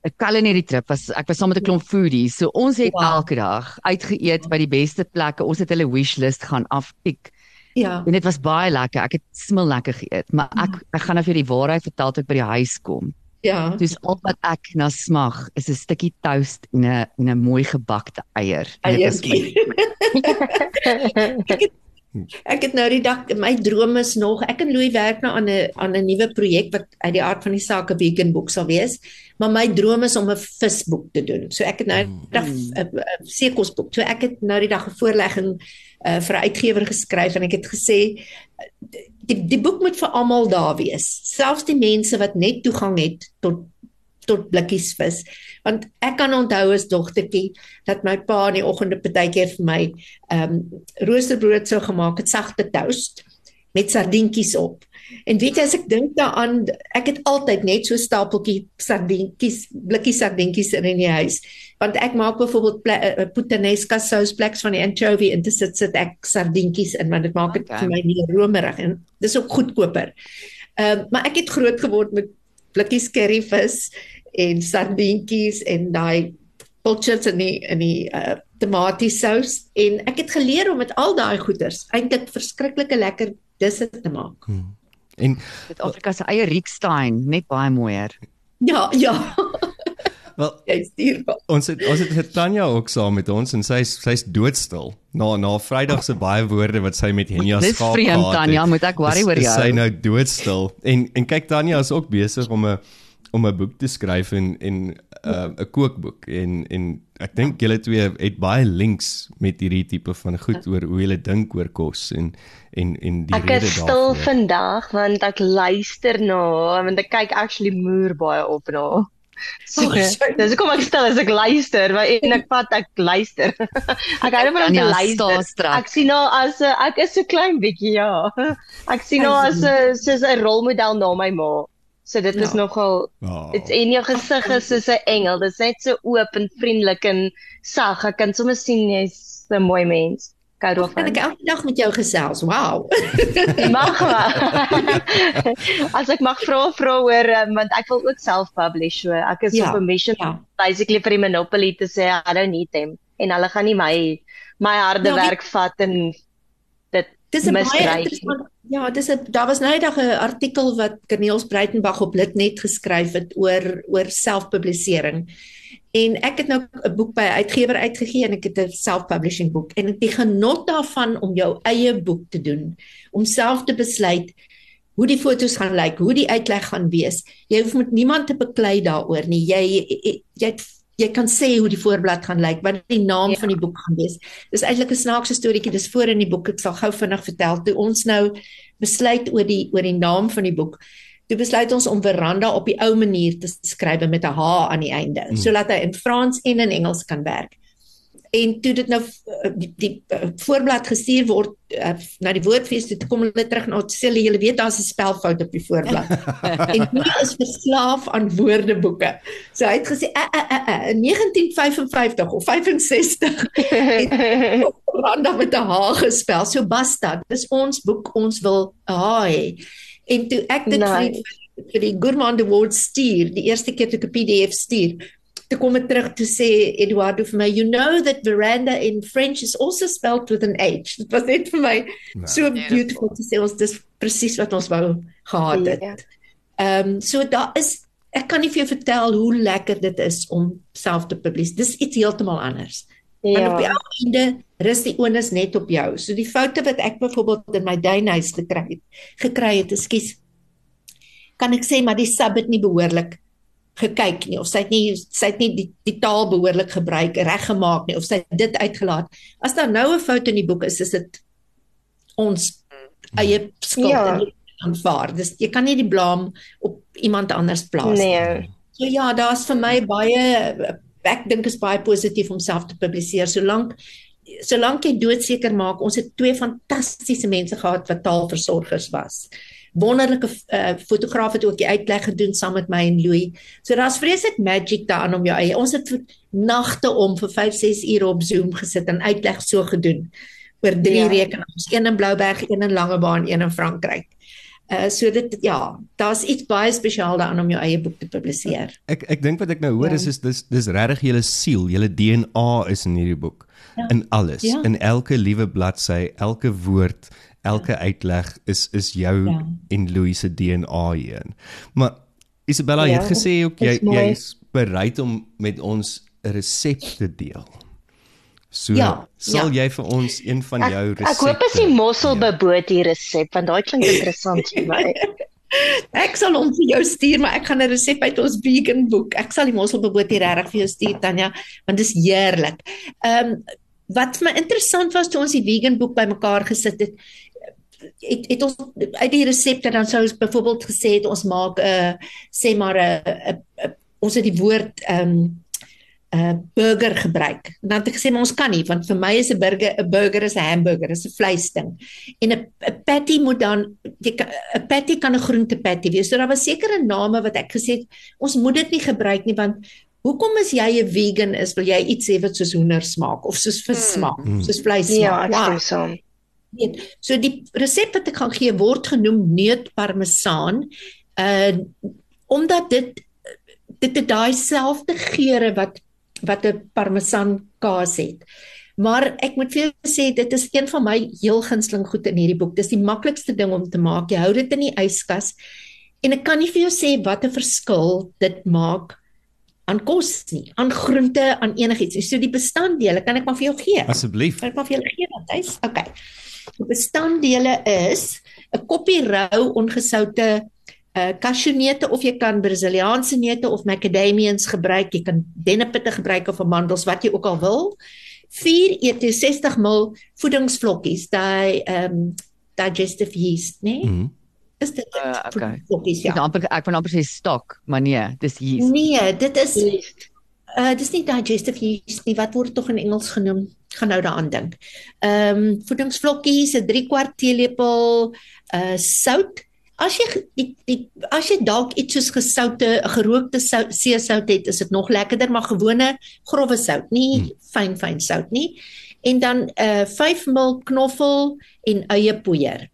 'n culinary trip was ek was saam met 'n klomp foodies. So ons het wow. elke dag uitgeëet by die beste plekke. Ons het hulle wishlist gaan aftik. Ja. En dit was baie lekker. Ek het smil lekker geëet, maar ek ek gaan nou vir die waarheid vertel tot by die huis kom. Ja. Dis al wat ek na smag is 'n stukkie toast en 'n en 'n mooi gebakte eier. Dit is my. ek het Ek het nou die dag my droom is nog ek en Louis werk nou aan 'n aan 'n nuwe projek wat uit die aard van die saak 'n vegan boek sal wees. Maar my droom is om 'n visboek te doen. So ek het nou die dag 'n seekosboek. So ek het nou die dag 'n voorlegging uh, vir 'n uitgewer geskryf en ek het gesê die die boek moet vir almal daar wees. Selfs die mense wat net toegang het tot tot blikkies vis. Want ek kan onthou as dogtertjie dat my pa in die oggende partykeer vir my ehm um, roosterbrood sou gemaak het, sagte toast met sardientjies op. En weet jy as ek dink daaraan, ek het altyd net so stapeltjie sardientjies, blikkies sardientjies in die huis. Want ek maak byvoorbeeld puttanesca sous pleks van die anchovy en dit sit sit ek sardientjies in want dit maak dit Okay. vir my nie romerig en dis ook goedkoper. Ehm um, maar ek het groot geword met blikkies curryvis en sardientjies en daai pilchards in die in die uh, tomatiesous en ek het geleer om met al daai goeders eintlik verskriklike lekker disse te maak. En Suid-Afrika se eie Riekstein, net baie mooier. Ja, ja. wel Jy stuur wel. ons het ons het vir Tanya ook saam met ons en sy's sy's doodstil. Na na Vrydag se baie woorde wat sy met Henia Dis skaap vreemd gehad het, Tanya, moet ek worry oor jou. Sy nou doodstil. En en kyk Tanya is ook besig om 'n om 'n boek te skryf en en uh, 'n kookboek en en ek dink julle twee het baie links met hierdie tipe van goed oor hoe julle dink oor kos en en en die Ek rede is stil daarvoor. vandag want ek luister na haar, want ek kyk actually moer baie op na. haar. So, Oh, dis hoekom ek stil is ek luister, maar en ek vat ek luister. ek hou van om te Tanya, luister. Ek sien haar as 'n ek is so klein bietjie ja. Ek sien haar as 'n soos 'n rolmodel na my ma. So dit is Ja. nogal Oh. Dit en jou gesig is soos 'n engel. Dit is net so oop en vriendelik en sag. Ek kan sommer sien jy's 'n mooi mens. Ek hou Kan daarvan. ek elke dag met jou gesels? Wow. Mag maar. As ek mag vra vra oor um, want ek wil ook self publish. So ek is Ja, op 'n mission ja. basically vir die Monopoly te sê I don't need them en hulle gaan nie my my harde Ja, werk vat en Dis 'n baie interessant. Ja, dis 'n daar was nou eendag 'n artikel wat Corneels Breitenberg op Litnet geskryf het oor oor selfpublisering. En ek het nou 'n boek by 'n uitgewer uitgegee en ek het 'n self-publishing boek en die genot daarvan om jou eie boek te doen, om self te besluit hoe die foto's gaan lyk, hoe die uitleg gaan wees. Jy hoef met niemand te beklei daaroor nie. Jy jy jy, jy kan sê hoe die voorblad gaan lyk, wat die naam Ja. van die boek gaan wees. Dis eintlik 'n snaakse storieetjie. Dis voor in die boek. Ek sal gou vinnig vertel. Toe ons nou besluit oor die oor die naam van die boek. Toe besluit ons om veranda op die ou manier te skryf met 'n H aan die einde, Mm. sodat hy in Frans en in Engels kan werk. En toe dit nou uh, die, die uh, voorblad gestuur word uh, na die woordfees toe kom hulle terug ons sê hulle julle weet daar's 'n spelfout op die voorblad. en hy is verslaaf aan woordeboeke. So hy het gesê uh, uh, uh, uh, in 1955 of 65 Randa met 'n H gespel. So basta. Dis ons boek. Ons wil 'n H hê. En toe ek dit vir die, vir die Gourmand Award stuur, die eerste keer toe ek 'n PDF stuur, toe kom ek terug toe sê Eduardo vir my, you know that veranda in French is also spelled with an H. Dit was net vir my so beautiful te sê ons dis presies wat ons wou gehad het. Ja. Ehm um, so daar is ek kan nie vir jou vertel hoe lekker dit is om self te publiseer. Dis iets heeltemal anders. Want op die Ja. einde rus die onus net op jou. So die foute wat ek byvoorbeeld in my duinhuis gekry het, gekry het, ekskuus. Kan ek sê maar die sub het nie behoorlik gekyk nie of sy het nie sy het nie die, die taal behoorlik gebruik reggemaak nie of sy het dit uitgelaat. As daar nou 'n fout in die boek is, is dit ons eie skuld Ja. en aanvaar. Dis jy kan nie die blame op iemand anders plaas nie. Nee. So ja, daar's vir my baie ek dink is baie positief om self te publiseer solank solank jy doodseker maak ons het twee fantastiese mense gehad wat taalversorgers was. Wonderlike uh, fotograaf het ook die uitleg gedoen saam met my en Louis. So daar's vreeslik magic daarin om jou eie. Ons het nagte om vir 5, 6 ure op Zoom gesit en uitleg so gedoen oor drie Ja. rekenaars, een in Blouberg, een in Langebaan, een in Frankryk. Uh so dit ja, daar's iets baie spesiaal daarin om jou eie boek te publiseer. Ek ek dink wat ek nou hoor Ja. is is dis dis regtig julle siel, julle DNA is in hierdie boek. Ja. In alles, Ja. in elke liewe bladsy, elke woord, elke uitleg is is jou Ja. en Louis se DNA hierin. Maar Isabella, jy Ja, het gesê ook jy jy's bereid om met ons 'n resep te deel. So Ja, sal ja. jy vir ons een van Ek, jou ek resepte hoop is die Ja. mosselbeboot resep want daai klink interessant vir my. Ek sal hom vir jou stuur, maar ek gaan 'n resep uit ons vegan boek. Ek sal die mosselbeboot hier regtig vir jou stuur Tanya, want dit is heerlik. Ehm um, wat vir my interessant was toe ons die vegan boek bymekaar gesit het, het het ons uit die resepte dan sou ons byvoorbeeld gesê het ons maak 'n uh, sê maar 'n uh, uh, ons het die woord ehm um, 'n uh, burger gebruik. En dan het ek gesê maar ons kan nie want vir my is 'n burger 'n burger is 'n hamburger, is 'n vleisding. En 'n 'n patty moet dan 'n patty kan 'n groente patty wees. So daar was sekere name wat ek gesê het ons moet dit nie gebruik nie want hoekom is jy 'n vegan is wil jy iets hê wat soos hoender smaak of soos vis smaak, Mm. soos vleis Ja, smaak. ek Why? stem saam. Weet. So die resep wat ek gaan gee word genoem neutparmesaan. Uh omdat dit dit het daai selfde geure wat wat 'n parmesan kaas het. Maar ek moet vir jou sê dit is een van my heel gunsteling goed in hierdie boek. Dis die maklikste ding om te maak. Jy hou dit in die yskas en ek kan nie vir jou sê wat 'n verskil dit maak aan kos nie, aan groente, aan enigiets. So die bestanddele kan ek maar vir jou gee. Asseblief. Kan ek maar vir julle gee Matthys? Okay. Die bestanddele is 'n koppie rou ongesoute uh kasjoeneute of jy kan Brasiliaanse neute of macadamians gebruik. Jy kan dennepitte gebruik of amandels wat jy ook al wil. 4 eet 60 ml voedingsvlokkies, daai ehm um, digestive yeast, né? Nee? Mm. Is dit? Uh, okay. Voedingsvlokkies Ja. ja. Amper ek wil amper sê stok, maar nee, dis hier. Nee, dit is Yeast. Uh dis nie digestive yeast nie. Wat word tog in Engels genoem? Gaan nou daaraan dink. Ehm um, voedingsvlokkies, 'n 3 kwart teelepel uh sout. As jy die, die as jy dalk iets soos gesoute, gerookte sout, seesout het, is dit nog lekkerder, maar gewone grouwe sout, nie Hmm. fyn fyn sout nie. En dan uh 5 ml knoffel en eiepoeier.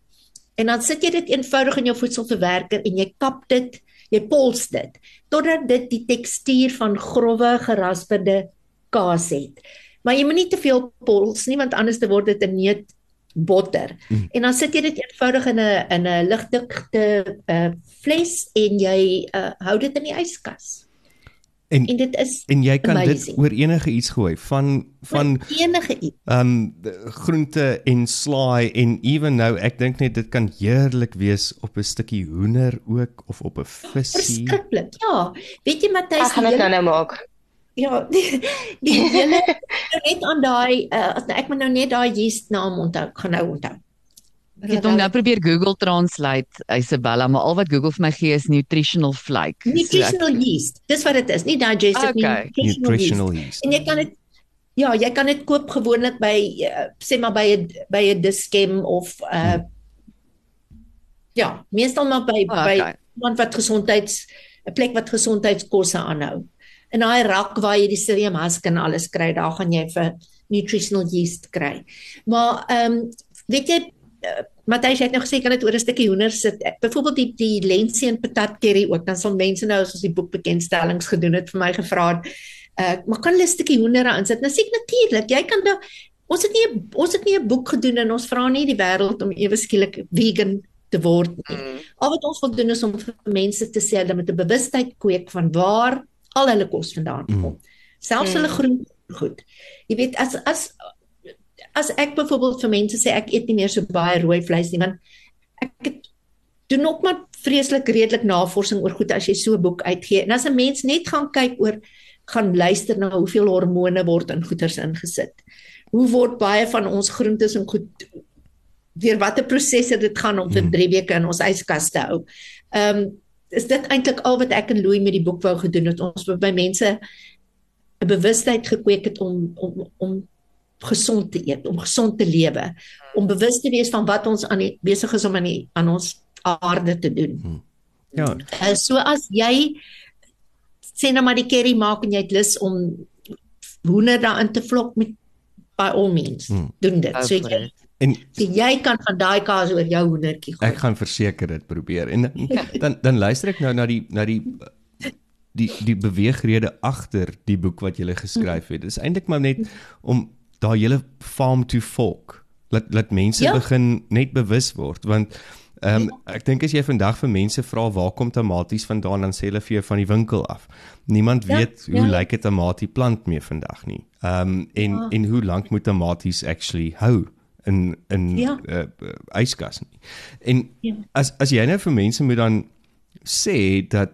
En dan sit jy dit eenvoudig in jou voedselverwerker en jy kap dit, jy pols dit totdat dit die tekstuur van grouwe gerasperde kaas het. Maar jy moet nie te veel pols nie want anders te word dit 'n neut botter. Mm. En dan sit jy dit eenvoudig in 'n in 'n ligdikte uh fles en jy uh hou dit in die yskas. En En dit is en jy kan dit amazing. oor enige iets gooi van van enige iets. ehm um, groente en slaai en ewen nou ek dink net dit kan heerlik wees op 'n stukkie hoender ook of op 'n visie. Verskriklik. Ja, weet jy Matthys, Ek gaan dit nou nou maak. Ja, die, die hele net aan daai uh, as ek moet nou net daai yeast naam onthou, gaan nou onthou. Ek het hom nou probeer Google Translate, Isabella, maar al wat Google vir my gee is nutritional flake. So ek- nutritional yeast. Dis wat dit is, nie digestive nie. Okay. Nutritional yeast. Nutritional yeast. En jy kan dit ja, jy kan dit koop gewoonlik by uh, sê maar by 'n by 'n Dischem of uh ja, meestal maar by Oh, by okay. iemand wat gesondheids 'n plek wat gesondheidskosse aanhou. In daai rak waar jy die psyllium husk en alles kry, daar gaan jy vir nutritional yeast kry. Maar ehm um, weet jy uh, Matthys het nou gesê kan dit oor 'n stukkie hoender sit. Byvoorbeeld die die lensie en patat curry ook. Dan sal mense nou as ons die boek bekendstellings gedoen het vir my gevra het, uh, maar kan hulle 'n stukkie hoender daarin sit? Nou sê ek natuurlik, jy kan daar ons het nie ons het nie 'n boek gedoen en ons vra nie die wêreld om ewe skielik vegan te word nie. Mm. Al wat ons wil doen is om vir mense te sê hulle moet 'n bewustheid kweek van waar al hulle kos vandaan Mm. kom. Selfs Mm. hulle groente goed. Jy weet as as as ek byvoorbeeld vir mense sê ek eet nie meer so baie rooi vleis nie want ek het doen ook maar vreeslik redelik navorsing oor goed as jy so 'n boek uitgee. En as 'n mens net gaan kyk oor gaan luister na hoeveel hormone word in goeders ingesit. Hoe word baie van ons groentes en goed deur watter prosesse dit gaan om vir Hmm. 3 weke in ons yskas te hou. Ehm um, is dit eintlik al wat ek en Louis met die boek wou gedoen het. Ons by mense 'n bewustheid gekweek het om om om gesond te eet, om gesond te lewe, om bewus te wees van wat ons aan die besig is om aan die aan ons aarde te doen. Ja, Uh, so as jy sê nou maar die curry maak en jy het lus om hoender daarin te vlok met by all means, Hmm. doen dit. So jy en so jy kan van daai kaas oor jou hoendertjie gooi. ek gaan verseker dit probeer. En dan dan luister ek nou na die na die die die beweegrede agter die boek wat jy geskryf het. Dit is eintlik maar net om daai hele farm to fork laat laat mense Ja. begin net bewus word want Ehm um, ek dink as jy vandag vir mense vra waar kom tamaties vandaan dan sê hulle vir jou van die winkel af. Niemand Ja, weet hoe ja. lyk 'n tamatie plant meer vandag nie. Ehm um, en Ja. en hoe lank moet tamaties actually hou in in Ja. uh, yskas nie. En Ja. as as jy nou vir mense moet dan sê dat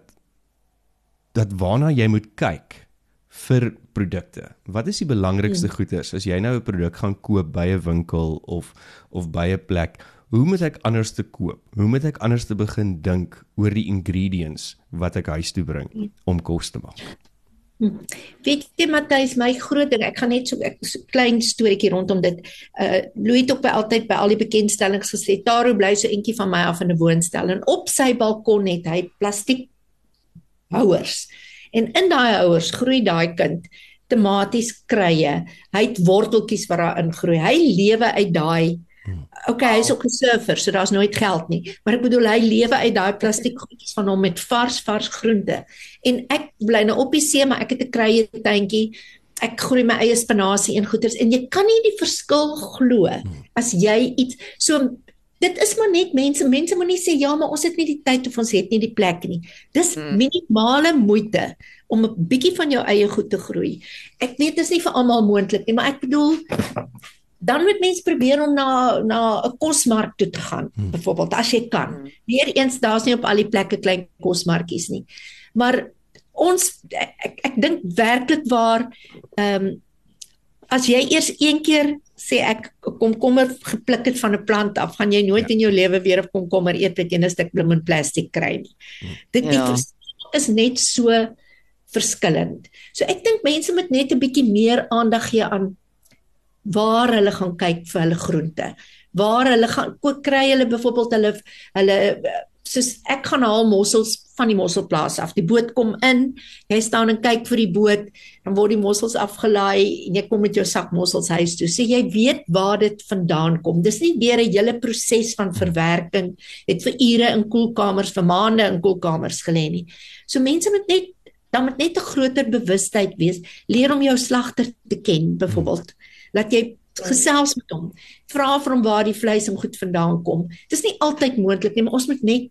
dat waarna jy moet kyk vir produkte. Wat is die belangrikste Hmm. goeders as jy nou 'n produk gaan koop by 'n winkel of of by 'n plek? Hoe moet ek anders te koop? Hoe moet ek anders te begin dink oor die ingredients wat ek huis toe bring om kos te maak? Weet jy Matthys, my groot ding, ek gaan net so 'n so klein storieetjie rondom dit. Uh Louis het ook by altyd by al die bekendstellings gesê, "Taro bly so entjie van my af in 'n woonstel." En op sy balkon het hy plastiek houers. En in daai houers groei daai kind tomaties krye. Hy het worteltjies wat daar ingroei. Hy lewe uit daai Okay, hy's ook 'n surfer, so daar's nooit geld nie. Maar ek bedoel hy lewe uit daai plastiek goedjies van hom met vars vars groente. En ek bly nou op die see, maar ek het 'n krye tuintjie. Ek groei my eie spinasie en goeters en jy kan nie die verskil glo as jy iets so dit is maar net mense mense moenie sê ja, maar ons het nie die tyd of ons het nie die plek nie. Dis Hmm. minimale moeite om 'n bietjie van jou eie goed te groei. Ek weet dit is nie vir almal moontlik nie, maar ek bedoel dan moet mens probeer om na na 'n kosmark toe te gaan, Hmm. byvoorbeeld as jy kan. Hmm. Weereens daar's nie op al die plekke klein kosmarkies nie. Maar ons ek ek, ek dink werklik waar ehm um, as jy eers een keer sê ek komkommer gepluk het van 'n plant af, gaan jy nooit Ja. in jou lewe weer 'n komkommer eet wat jy in 'n stuk blomme plastic kry nie. Dit die Ja. is net so verskillend. So ek dink mense moet net 'n bietjie meer aandag gee aan waar hulle gaan kyk vir hulle groente. Waar hulle gaan kook kry hulle byvoorbeeld hulle hulle soos ek gaan haal mossels van die mosselplaas af. Die boot kom in, jy staan en kyk vir die boot, dan word die mossels afgelaai en jy kom met jou sak mossels huis toe. So jy weet waar dit vandaan kom. Dis nie deur 'n hele proses van verwerking, het vir ure in koelkamers, vir maande in koelkamers gelê nie. So mense moet net dan moet net 'n groter bewustheid wees. Leer om jou slagter te ken byvoorbeeld. Laat jy gesels met hom. Vra vir hom waar die vleis en goed vandaan kom. Dis nie altyd moontlik nie, maar ons moet net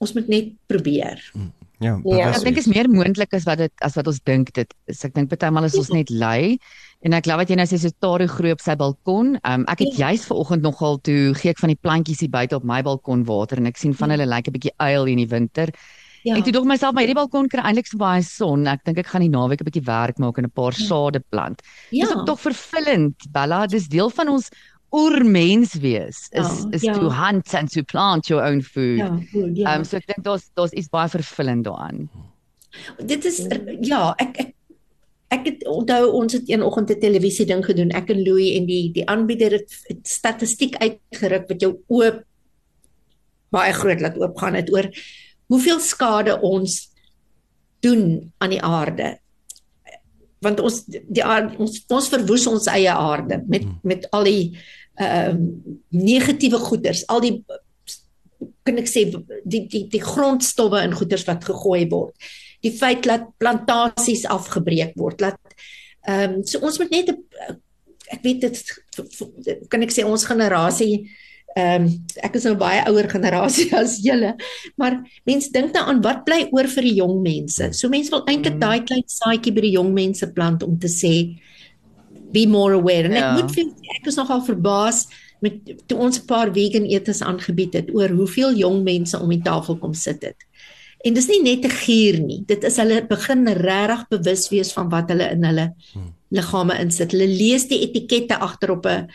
ons moet net probeer. Ja, Ja, bewus Ek dink is meer moontlik as wat dit as wat ons dink dit is. Ek dink partymal is ons net lui en ek glo wat jy nou sê so Taro groei op sy balkon. Um, ek het Ja. juis vanoggend nogal toe gee ek van die plantjies hier buite op my balkon water en ek sien van Ja. hulle lyk 'n bietjie uil in die winter. Ja. Ek toe dog myself maar hierdie balkon kry eintlik so baie son. Ek dink ek gaan die naweek 'n bietjie werk maak en 'n paar Ja. sade plant. ja. Dis ook tog vervullend, Bella. Dis deel van ons oermens wees is Ja, is ja. to hunt and to plant your own food. Ja, goed, ja. Um, so ek dink daar's daar's iets baie vervullend daaraan. Dit is ja, ek ek ek het onthou ons het een oggend 'n televisie ding gedoen, ek en Louis en die die aanbieder het, het statistiek uitgeruk wat jou oop baie groot laat oopgaan het oor hoeveel skade ons doen aan die aarde. Want ons die aarde, ons ons verwoes ons eie aarde met met al die ehm negatiewe goeders, al die kan ek sê die die die grondstowwe in goeders wat gegooi word. Die feit dat plantasies afgebreek word, dat ehm um, so ons moet net ek weet dit kan ek sê ons generasie ehm um, ek is nou baie ouer generasie as julle, maar mense dink daaraan wat bly oor vir die jong mense. So mense wil eintlik Mm. daai klein saadjie by die jong mense plant om te sê be more aware. En ek Ja. moet vir ek is nogal verbaas met toe ons 'n paar vegan etes aangebied het oor hoeveel jong mense om die tafel kom sit het. En dis nie net 'n gier nie. Dit is hulle begin regtig bewus wees van wat hulle in hulle Hmm. liggame insit. Hulle lees die etikette agter op 'n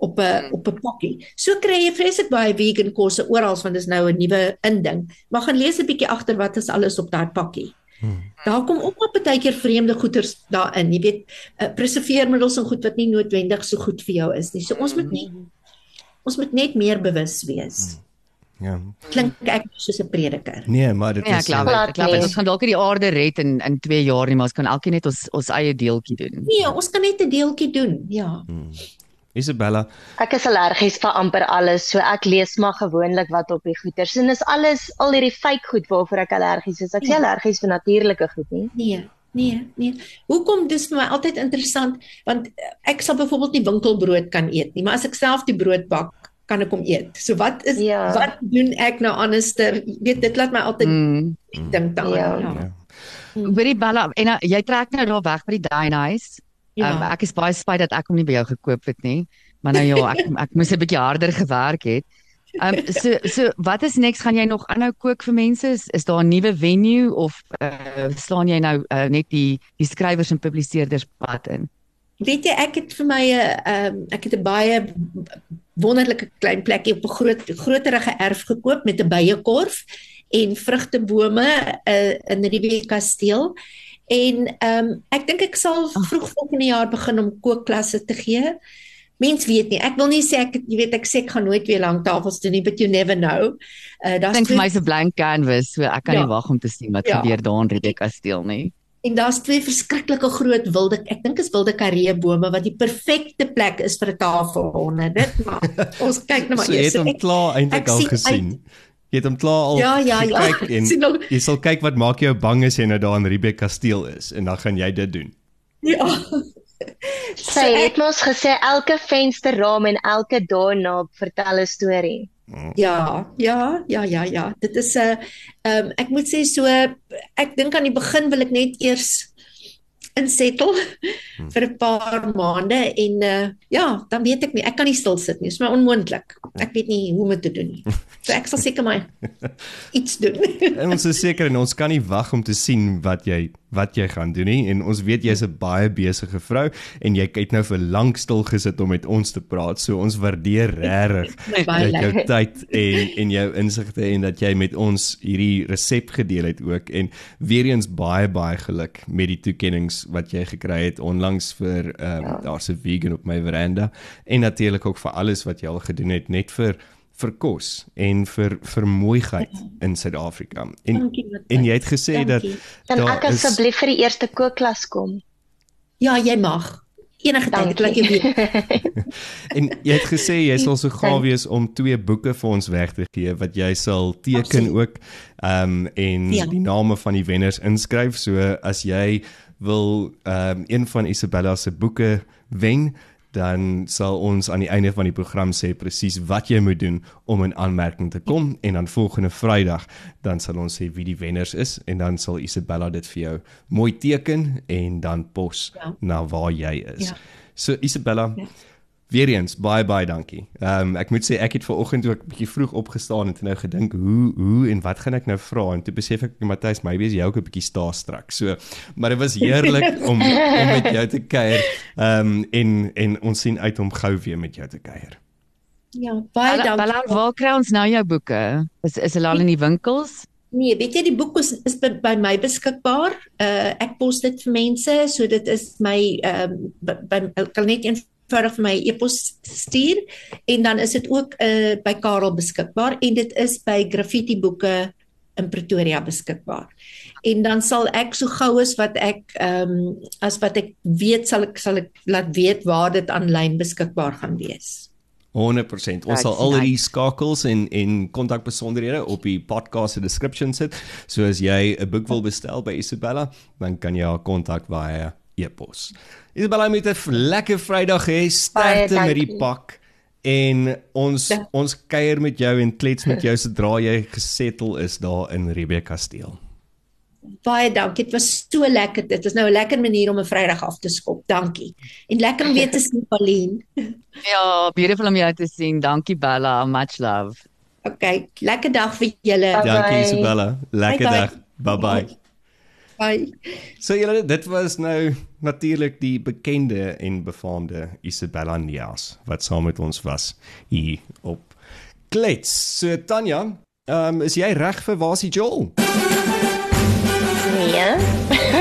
op 'n op 'n pakkie. So kry jy vreeslik baie vegan kosse oral want dis nou 'n nuwe inding. Maar gaan lees 'n bietjie agter wat is alles op daai pakkie. Hmm. Daar kom ook op baie keer vreemde goeders daarin. Jy weet, uh, preserveermiddels en goed wat nie noodwendig so goed vir jou is nie. So ons moet nie ons moet net meer bewus wees. Ja. Klink ek soos 'n prediker. Nee, maar dit Ja, is ek glo Glad ek glo nie. ons gaan dalk nie die aarde red in in 2 jaar nie, maar ons kan elkeen net ons ons eie deeltjie doen. Nee, ons kan net 'n deeltjie doen. Ja. Hmm. Isabella, Ek is allergies vir amper alles, so ek lees maar gewoonlik wat op die goeders en dis alles al hierdie fake goed waarvoor ek allergies is. Ek is Ja. allergies vir natuurlike goed nie. Nee, nee, nee. Hoekom dis vir my altyd interessant want ek sal byvoorbeeld nie winkelbrood kan eet nie, maar as ek self die brood bak, kan ek hom eet. So wat is Ja. wat doen ek nou anderster? Jy weet dit laat my altyd Mm. dink daaraan. Ja. Ja. Hoorie Bella, en uh, jy trek nou daar weg by die Dine House. Ja. Um, ek is baie spyt dat ek hom nie by jou gekoop het nie. Maar nou ja, ek ek moes 'n bietjie harder gewerk het. Um so so wat is next gaan jy nog aanhou kook vir mense? Is, is daar 'n nuwe venue of uh, slaan jy nou uh, net die die skrywers en publiseerders pad in? Weet jy ek het vir my 'n um, ek het 'n baie wonderlike klein plekkie op 'n groot groterige erf gekoop met 'n byekorf en vrugtebome uh, in Riebeek Kasteel. En ehm um, ek dink ek sal vroeg volgende jaar begin om kookklasse te gee. Mens weet nie. Ek wil nie sê ek jy weet ek sê ek gaan nooit weer lank tafels doen nie, but you never know. Uh daar's dink vir my 'n blank canvas, so ek kan Ja. nie wag om te sien wat Ja. gebeur daar in Rebecca steel nie. En daar's twee verskriklike groot wilde ek dink is wilde karee bome wat die perfekte plek is vir 'n tafelhonde. Dit maar ons kyk nou maar So jy eers. het hom klaar eintlik al sien gesien. Jy het hom klaar al Ja, ja, ja. gekyk en Sien nog- jy sal kyk wat maak jou bang as jy nou daar in Riebeek Kasteel is en dan gaan jy dit doen. Ja. Sy het mos gesê elke vensterraam en elke doorknob vertel 'n storie. Ja, ja, ja, ja, ja. Dit is 'n uh, ehm um, ek moet sê so ek dink aan die begin wil ek net eers insettel vir 'n paar maande en uh, ja, dan weet ek nie, ek kan nie stil sit nie. Dit is my onmoontlik. Ek weet nie hoe om dit te doen nie. So ek sal seker maar iets doen. En ons is seker en ons kan nie wag om te sien wat jy wat jy gaan doen nie en ons weet jy's 'n baie besige vrou en jy het nou vir lank stil gesit om met ons te praat. So ons waardeer regtig dat jou tyd en en jou insigte en dat jy met ons hierdie resep gedeel het ook en weer eens baie baie geluk met die toekennings wat jy gekry het onlangs vir ehm um, ja. daar's 'n vegan op my veranda en natuurlik ook vir alles wat jy al gedoen het net vir vir kos en vir vir mooiheid in Suid-Afrika. En Dankie, en jy het gesê dat Dankie. Kan daar ek asseblief vir die eerste kookklas kom? Ja, jy mag. Enige tyd, ek laat jou weet. En jy het gesê jy sal so gaaf wees om twee boeke vir ons weg te gee wat jy sal teken Absoluut. ook ehm um, en Ja. die name van die wenners inskryf. So as jy wil ehm um, een van Isabella se boeke wen, dan sal ons aan die einde van die program sê presies wat jy moet doen om in aanmerking te kom en dan volgende Vrydag dan sal ons sê wie die wenners is en dan sal Isabella dit vir jou mooi teken en dan pos Ja. na waar jy is. Ja. So Isabella, ja. Weer eens baie baie dankie. Ehm um, ek moet sê ek het ver oggend ook bietjie vroeg opgestaan en het nou gedink hoe hoe en wat gaan ek nou vra en toe besef ek Matthys, maybe is jy ook 'n bietjie starstruck. So, maar dit was heerlik om om met jou te kuier. Ehm um, en en ons sien uit om gou weer met jou te kuier. Ja, baie Bella, dankie. Bella, waar kry ons nou jou boeke? Is is hulle al in die winkels? Nee, weet jy die boek is, is by, by my beskikbaar. Uh ek pos dit vir mense, so dit is my ehm um, by, by ek kan net eenvoudig vir my e-pos stuur en dan is dit ook uh by Karel beskikbaar en dit is by Graffiti Boeke in Pretoria beskikbaar. En dan sal ek so gou as wat ek ehm um, as wat ek weet sal ek sal ek laat weet waar dit aanlyn beskikbaar gaan wees. 100%. Ons sal al die skakels en en kontakbesonderhede op die podcast se description sit. So as jy 'n boek wil bestel by Isabella, dan kan jy haar kontak via e-pos. Isabella moet 'n lekker Vrydag hê. Sterkte met die pak. En ons Ja. ons kuier met jou en klets met jou sodra jy gesettel is daar in Rebecca Kasteel. Baie dankie. Dit was so lekker. Dit is nou 'n lekker manier om 'n Vrydag af te skop. Dankie. En lekker om weer te sien Pauline. Ja, beautiful om jou te sien. Dankie Bella, much love. Okay, lekker dag vir julle. Dankie Isabella. Lekker Bye, bye. dag. Bye bye. Bye. So julle dit was nou natuurlik die bekende en befaamde Isabella Nias wat saam met ons was hier op Klets. So Tanya, ehm um, is jy reg vir Wasie Joel? Nee.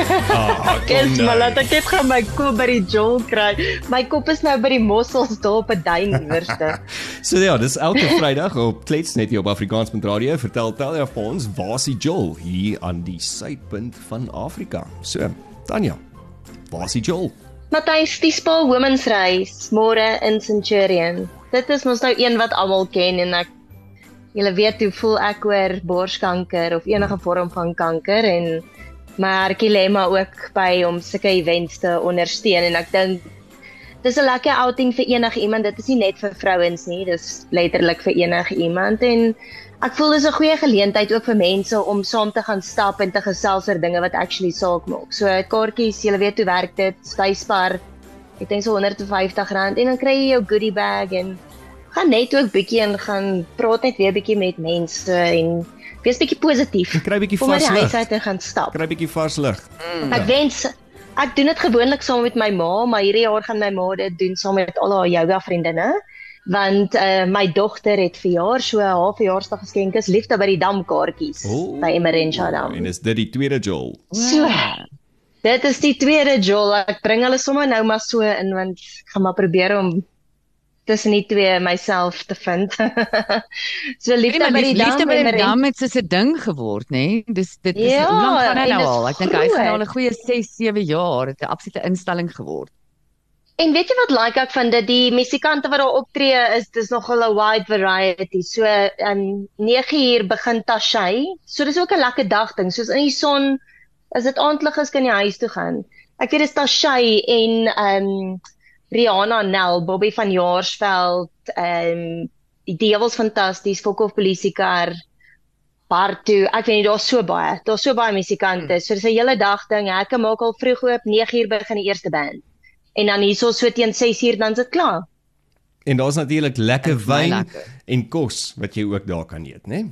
Ah, Kes maar laat ek net gaan my kop by die jol kry. My kop is nou by die mossels daar op 'n duin iewerste. So ja, dis elke Vrydag op Klets net hier op Afrikaans met radio. Vertel tel jy vir ons Wasie Joel hier aan die suidpunt van Afrika. So, Tanya, Wasie Joel. Matthys, die Spa Women's Race môre in Centurion. Dit is mos nou een wat almal ken en ek julle weet hoe voel ek oor borskanker of enige vorm van kanker en maar ook by om sulke events te ondersteun en ek dink dis 'n lekker outing vir enige iemand. Dit is nie net vir vrouens nie, dis letterlik vir enige iemand en ek voel dis 'n goeie geleentheid ook vir mense om saam te gaan stap en te gesels oor dinge wat actually saak maak. So kaartjies, jy weet hoe werk dit, spyspar. Ek dink so R150 en dan kry jy jou goodie bag en gaan net ook bietjie en gaan praat net weer bietjie met mense en wees bietjie positief. En kry bietjie Kom vars lig. huis uit en gaan stap. Kry bietjie vars lig. Ek wens ek doen dit gewoonlik saam met my ma, maar hierdie jaar gaan my ma dit doen saam met al haar yoga vriendinne. Want uh, my dogter het verjaar, so haar verjaarsdag geskenk is liefde by die dam kaartjies Ooh. by Emerensha dam. En is dit die tweede Joel? So. Dit is die tweede Joel. Ek bring hulle sommer nou maar so in want ek gaan maar probeer om tussen die twee myself te vind. so Nee, liefde maar by die dam. liefde by die dam het soos 'n ding geword, nê? Nee? Dis dit is Ja, hoe lank gaan hy nou al? Ek dink hy gaan groot. al 'n goeie 6, 7 jaar. Dit 'n absolute instelling geword. En weet jy wat like ek van dit die musikante wat daar optree is dis nogal 'n wide variety. So um 9uur begin Tashay. So dis ook 'n lekker dag ding. Soos in die son as dit aandlig is kan jy huis toe gaan. Ek weet dis Tashay en um Rihanna Nel, Bobby van Jaarsveld, um die Dewels fantasties, Fokhof polisiekar. Bartu, ek weet nie daar's so baie. Daar's so baie musikante. So dis 'n hele dag ding. Hekke maak al vroeg oop, 9uur begin die eerste band. En dan hierso so teen 6uur dan is dit klaar. En daar's natuurlik lekker wyn lekker. en kos wat jy ook daar kan eet, né? Nee?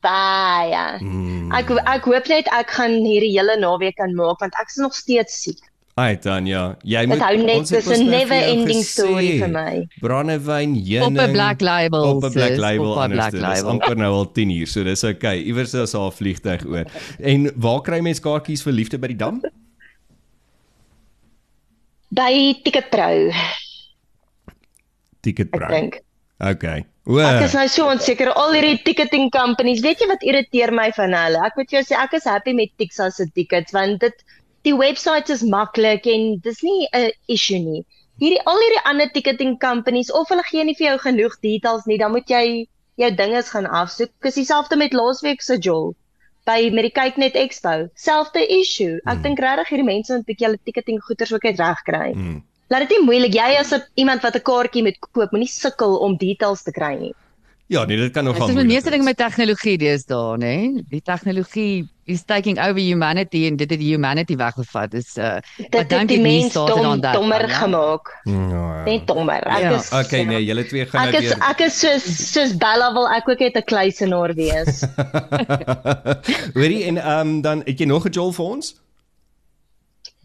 Baie. Mm. Ek ek hoop net ek gaan hierdie hele naweek kan maak want ek is nog steeds siek. Ai dan ja, jy moet hou net dis 'n never ending gesê, story vir my. Brandewyn, Op heuning 'n black label. op 'n black label op 'n anders. black Dit is label. amper nou al 10 uur, so dis okay. Iewers is haar vliegtyg oor. En waar kry mens kaartjies vir liefde by die dam? By Ticketpro, Ticketpro. ek dink. Okay. O. Ek is nou so onseker al hierdie ticketing companies. Weet jy wat irriteer my van hulle? Ek moet jou sê ek is happy met Tixa se tickets want dit die webwerf is maklik en dis nie 'n issue nie. Hierdie al hierdie ander ticketing companies of hulle gee nie vir jou genoeg details nie, dan moet jy jou dinges gaan afsoek. Dis dieselfde met laasweek se Joel by met die Kyknet Expo. Selfde issue. Ek Hmm. dink regtig hierdie mense moet 'n bietjie hulle ticketing goeders ook uit reg kry. Mm. Laat dit nie moeilik jy as iemand wat 'n kaartjie moet koop, moenie sukkel om details te kry nie. Ja, nee, dit kan nogal Dit is moeilik meeste dinge wees. met tegnologie deesdae, nê? Die tegnologie is taking over humanity en dit het die humanity weggevat. Dis uh Dit But don't het die get me mens started dom, on that dommer ja. gemaak. Ja. Net dommer. Ek Ja. is Okay, nee, julle twee gaan Ek nou is weer ek is soos soos Bella wil ek ook net 'n kluisenaar wees. Hoorie en ehm um, dan het jy nog 'n Joel vir ons?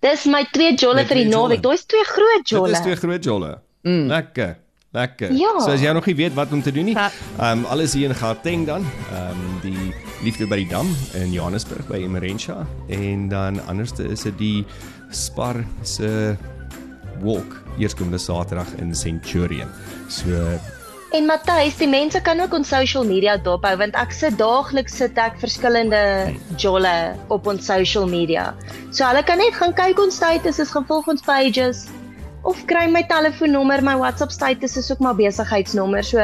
Dis my twee jolle vir die twee jolle. naweek. Daar's twee groot Dit jolle. is twee groot jolle. Mm. Lekker. Lekker. Ja. So as jy nog nie weet wat om te doen nie, Ja. ehm um, alles hier in Gauteng dan, ehm um, die liefde by die dam in Johannesburg by Emerensha en dan anderste is dit die Spar se walk eerskomende Saterdag in Centurion. So En Matthys, die mense kan ook ons social media dophou want ek sit daagliks sit ek verskillende jolle op ons social media. So hulle kan net gaan kyk ons status is gevolg ons pages of kry my telefoonnommer, my WhatsApp status is ook maar besigheidsnommer. So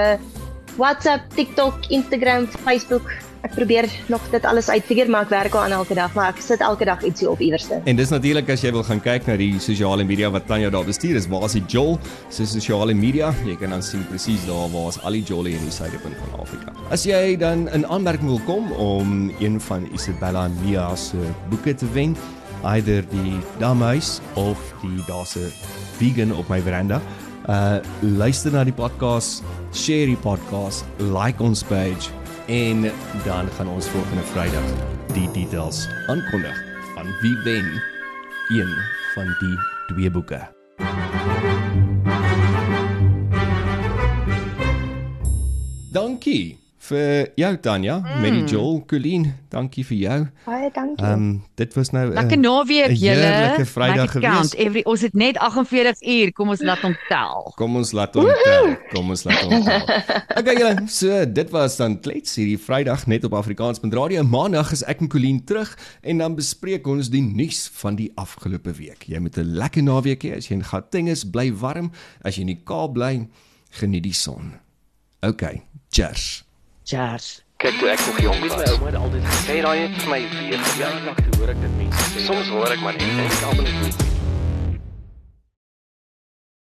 WhatsApp, TikTok, Instagram, Facebook. Ek probeer nog dit alles uitfigure maar ek werk aan elke dag, maar ek sit elke dag ietsie op iewerste. En dis natuurlik as jy wil gaan kyk na die sosiale media wat Tanya daar bestuur is, waar is die Joel se sosiale media? Jy kan dan sien presies daar waar is al die Jolie in die suidepunt van Afrika. As jy dan in aanmerking wil kom om een van Isabella Nia se boeke te wen, either die Damhuis of die daarse vegan op my veranda, uh luister na die podcast, share die podcast, like ons page en dan gaan ons volgende Vrydag die details aankondig van wie wen een van die twee boeke. Dankie vir jou Tanya mm. met die Joel Colleen. Dankie vir jou. Baie dankie. Ehm um, dit was nou 'n Lekker naweek 'n julle. heerlike Vrydag gewees. Every ons het net 48 uur. Kom ons laat hom tel. Kom ons laat hom tel. Kom ons laat hom tel. Okay julle, so dit was dan klets hierdie Vrydag net op Afrikaans.radio. Maandag is ek en Colleen terug en dan bespreek ons die nuus van die afgelope week. Jy moet 'n lekker naweek hê. As jy in Gauteng is, bly warm. As jy in die Kaap bly, geniet die son. Okay, cheers. Cheers. Kyk toe ek nog jong was. My ouma het altyd gesê, "Raai vir my weer." Ja, nog hoor ek dit mense sê. Soms hoor ek maar net en ek almal net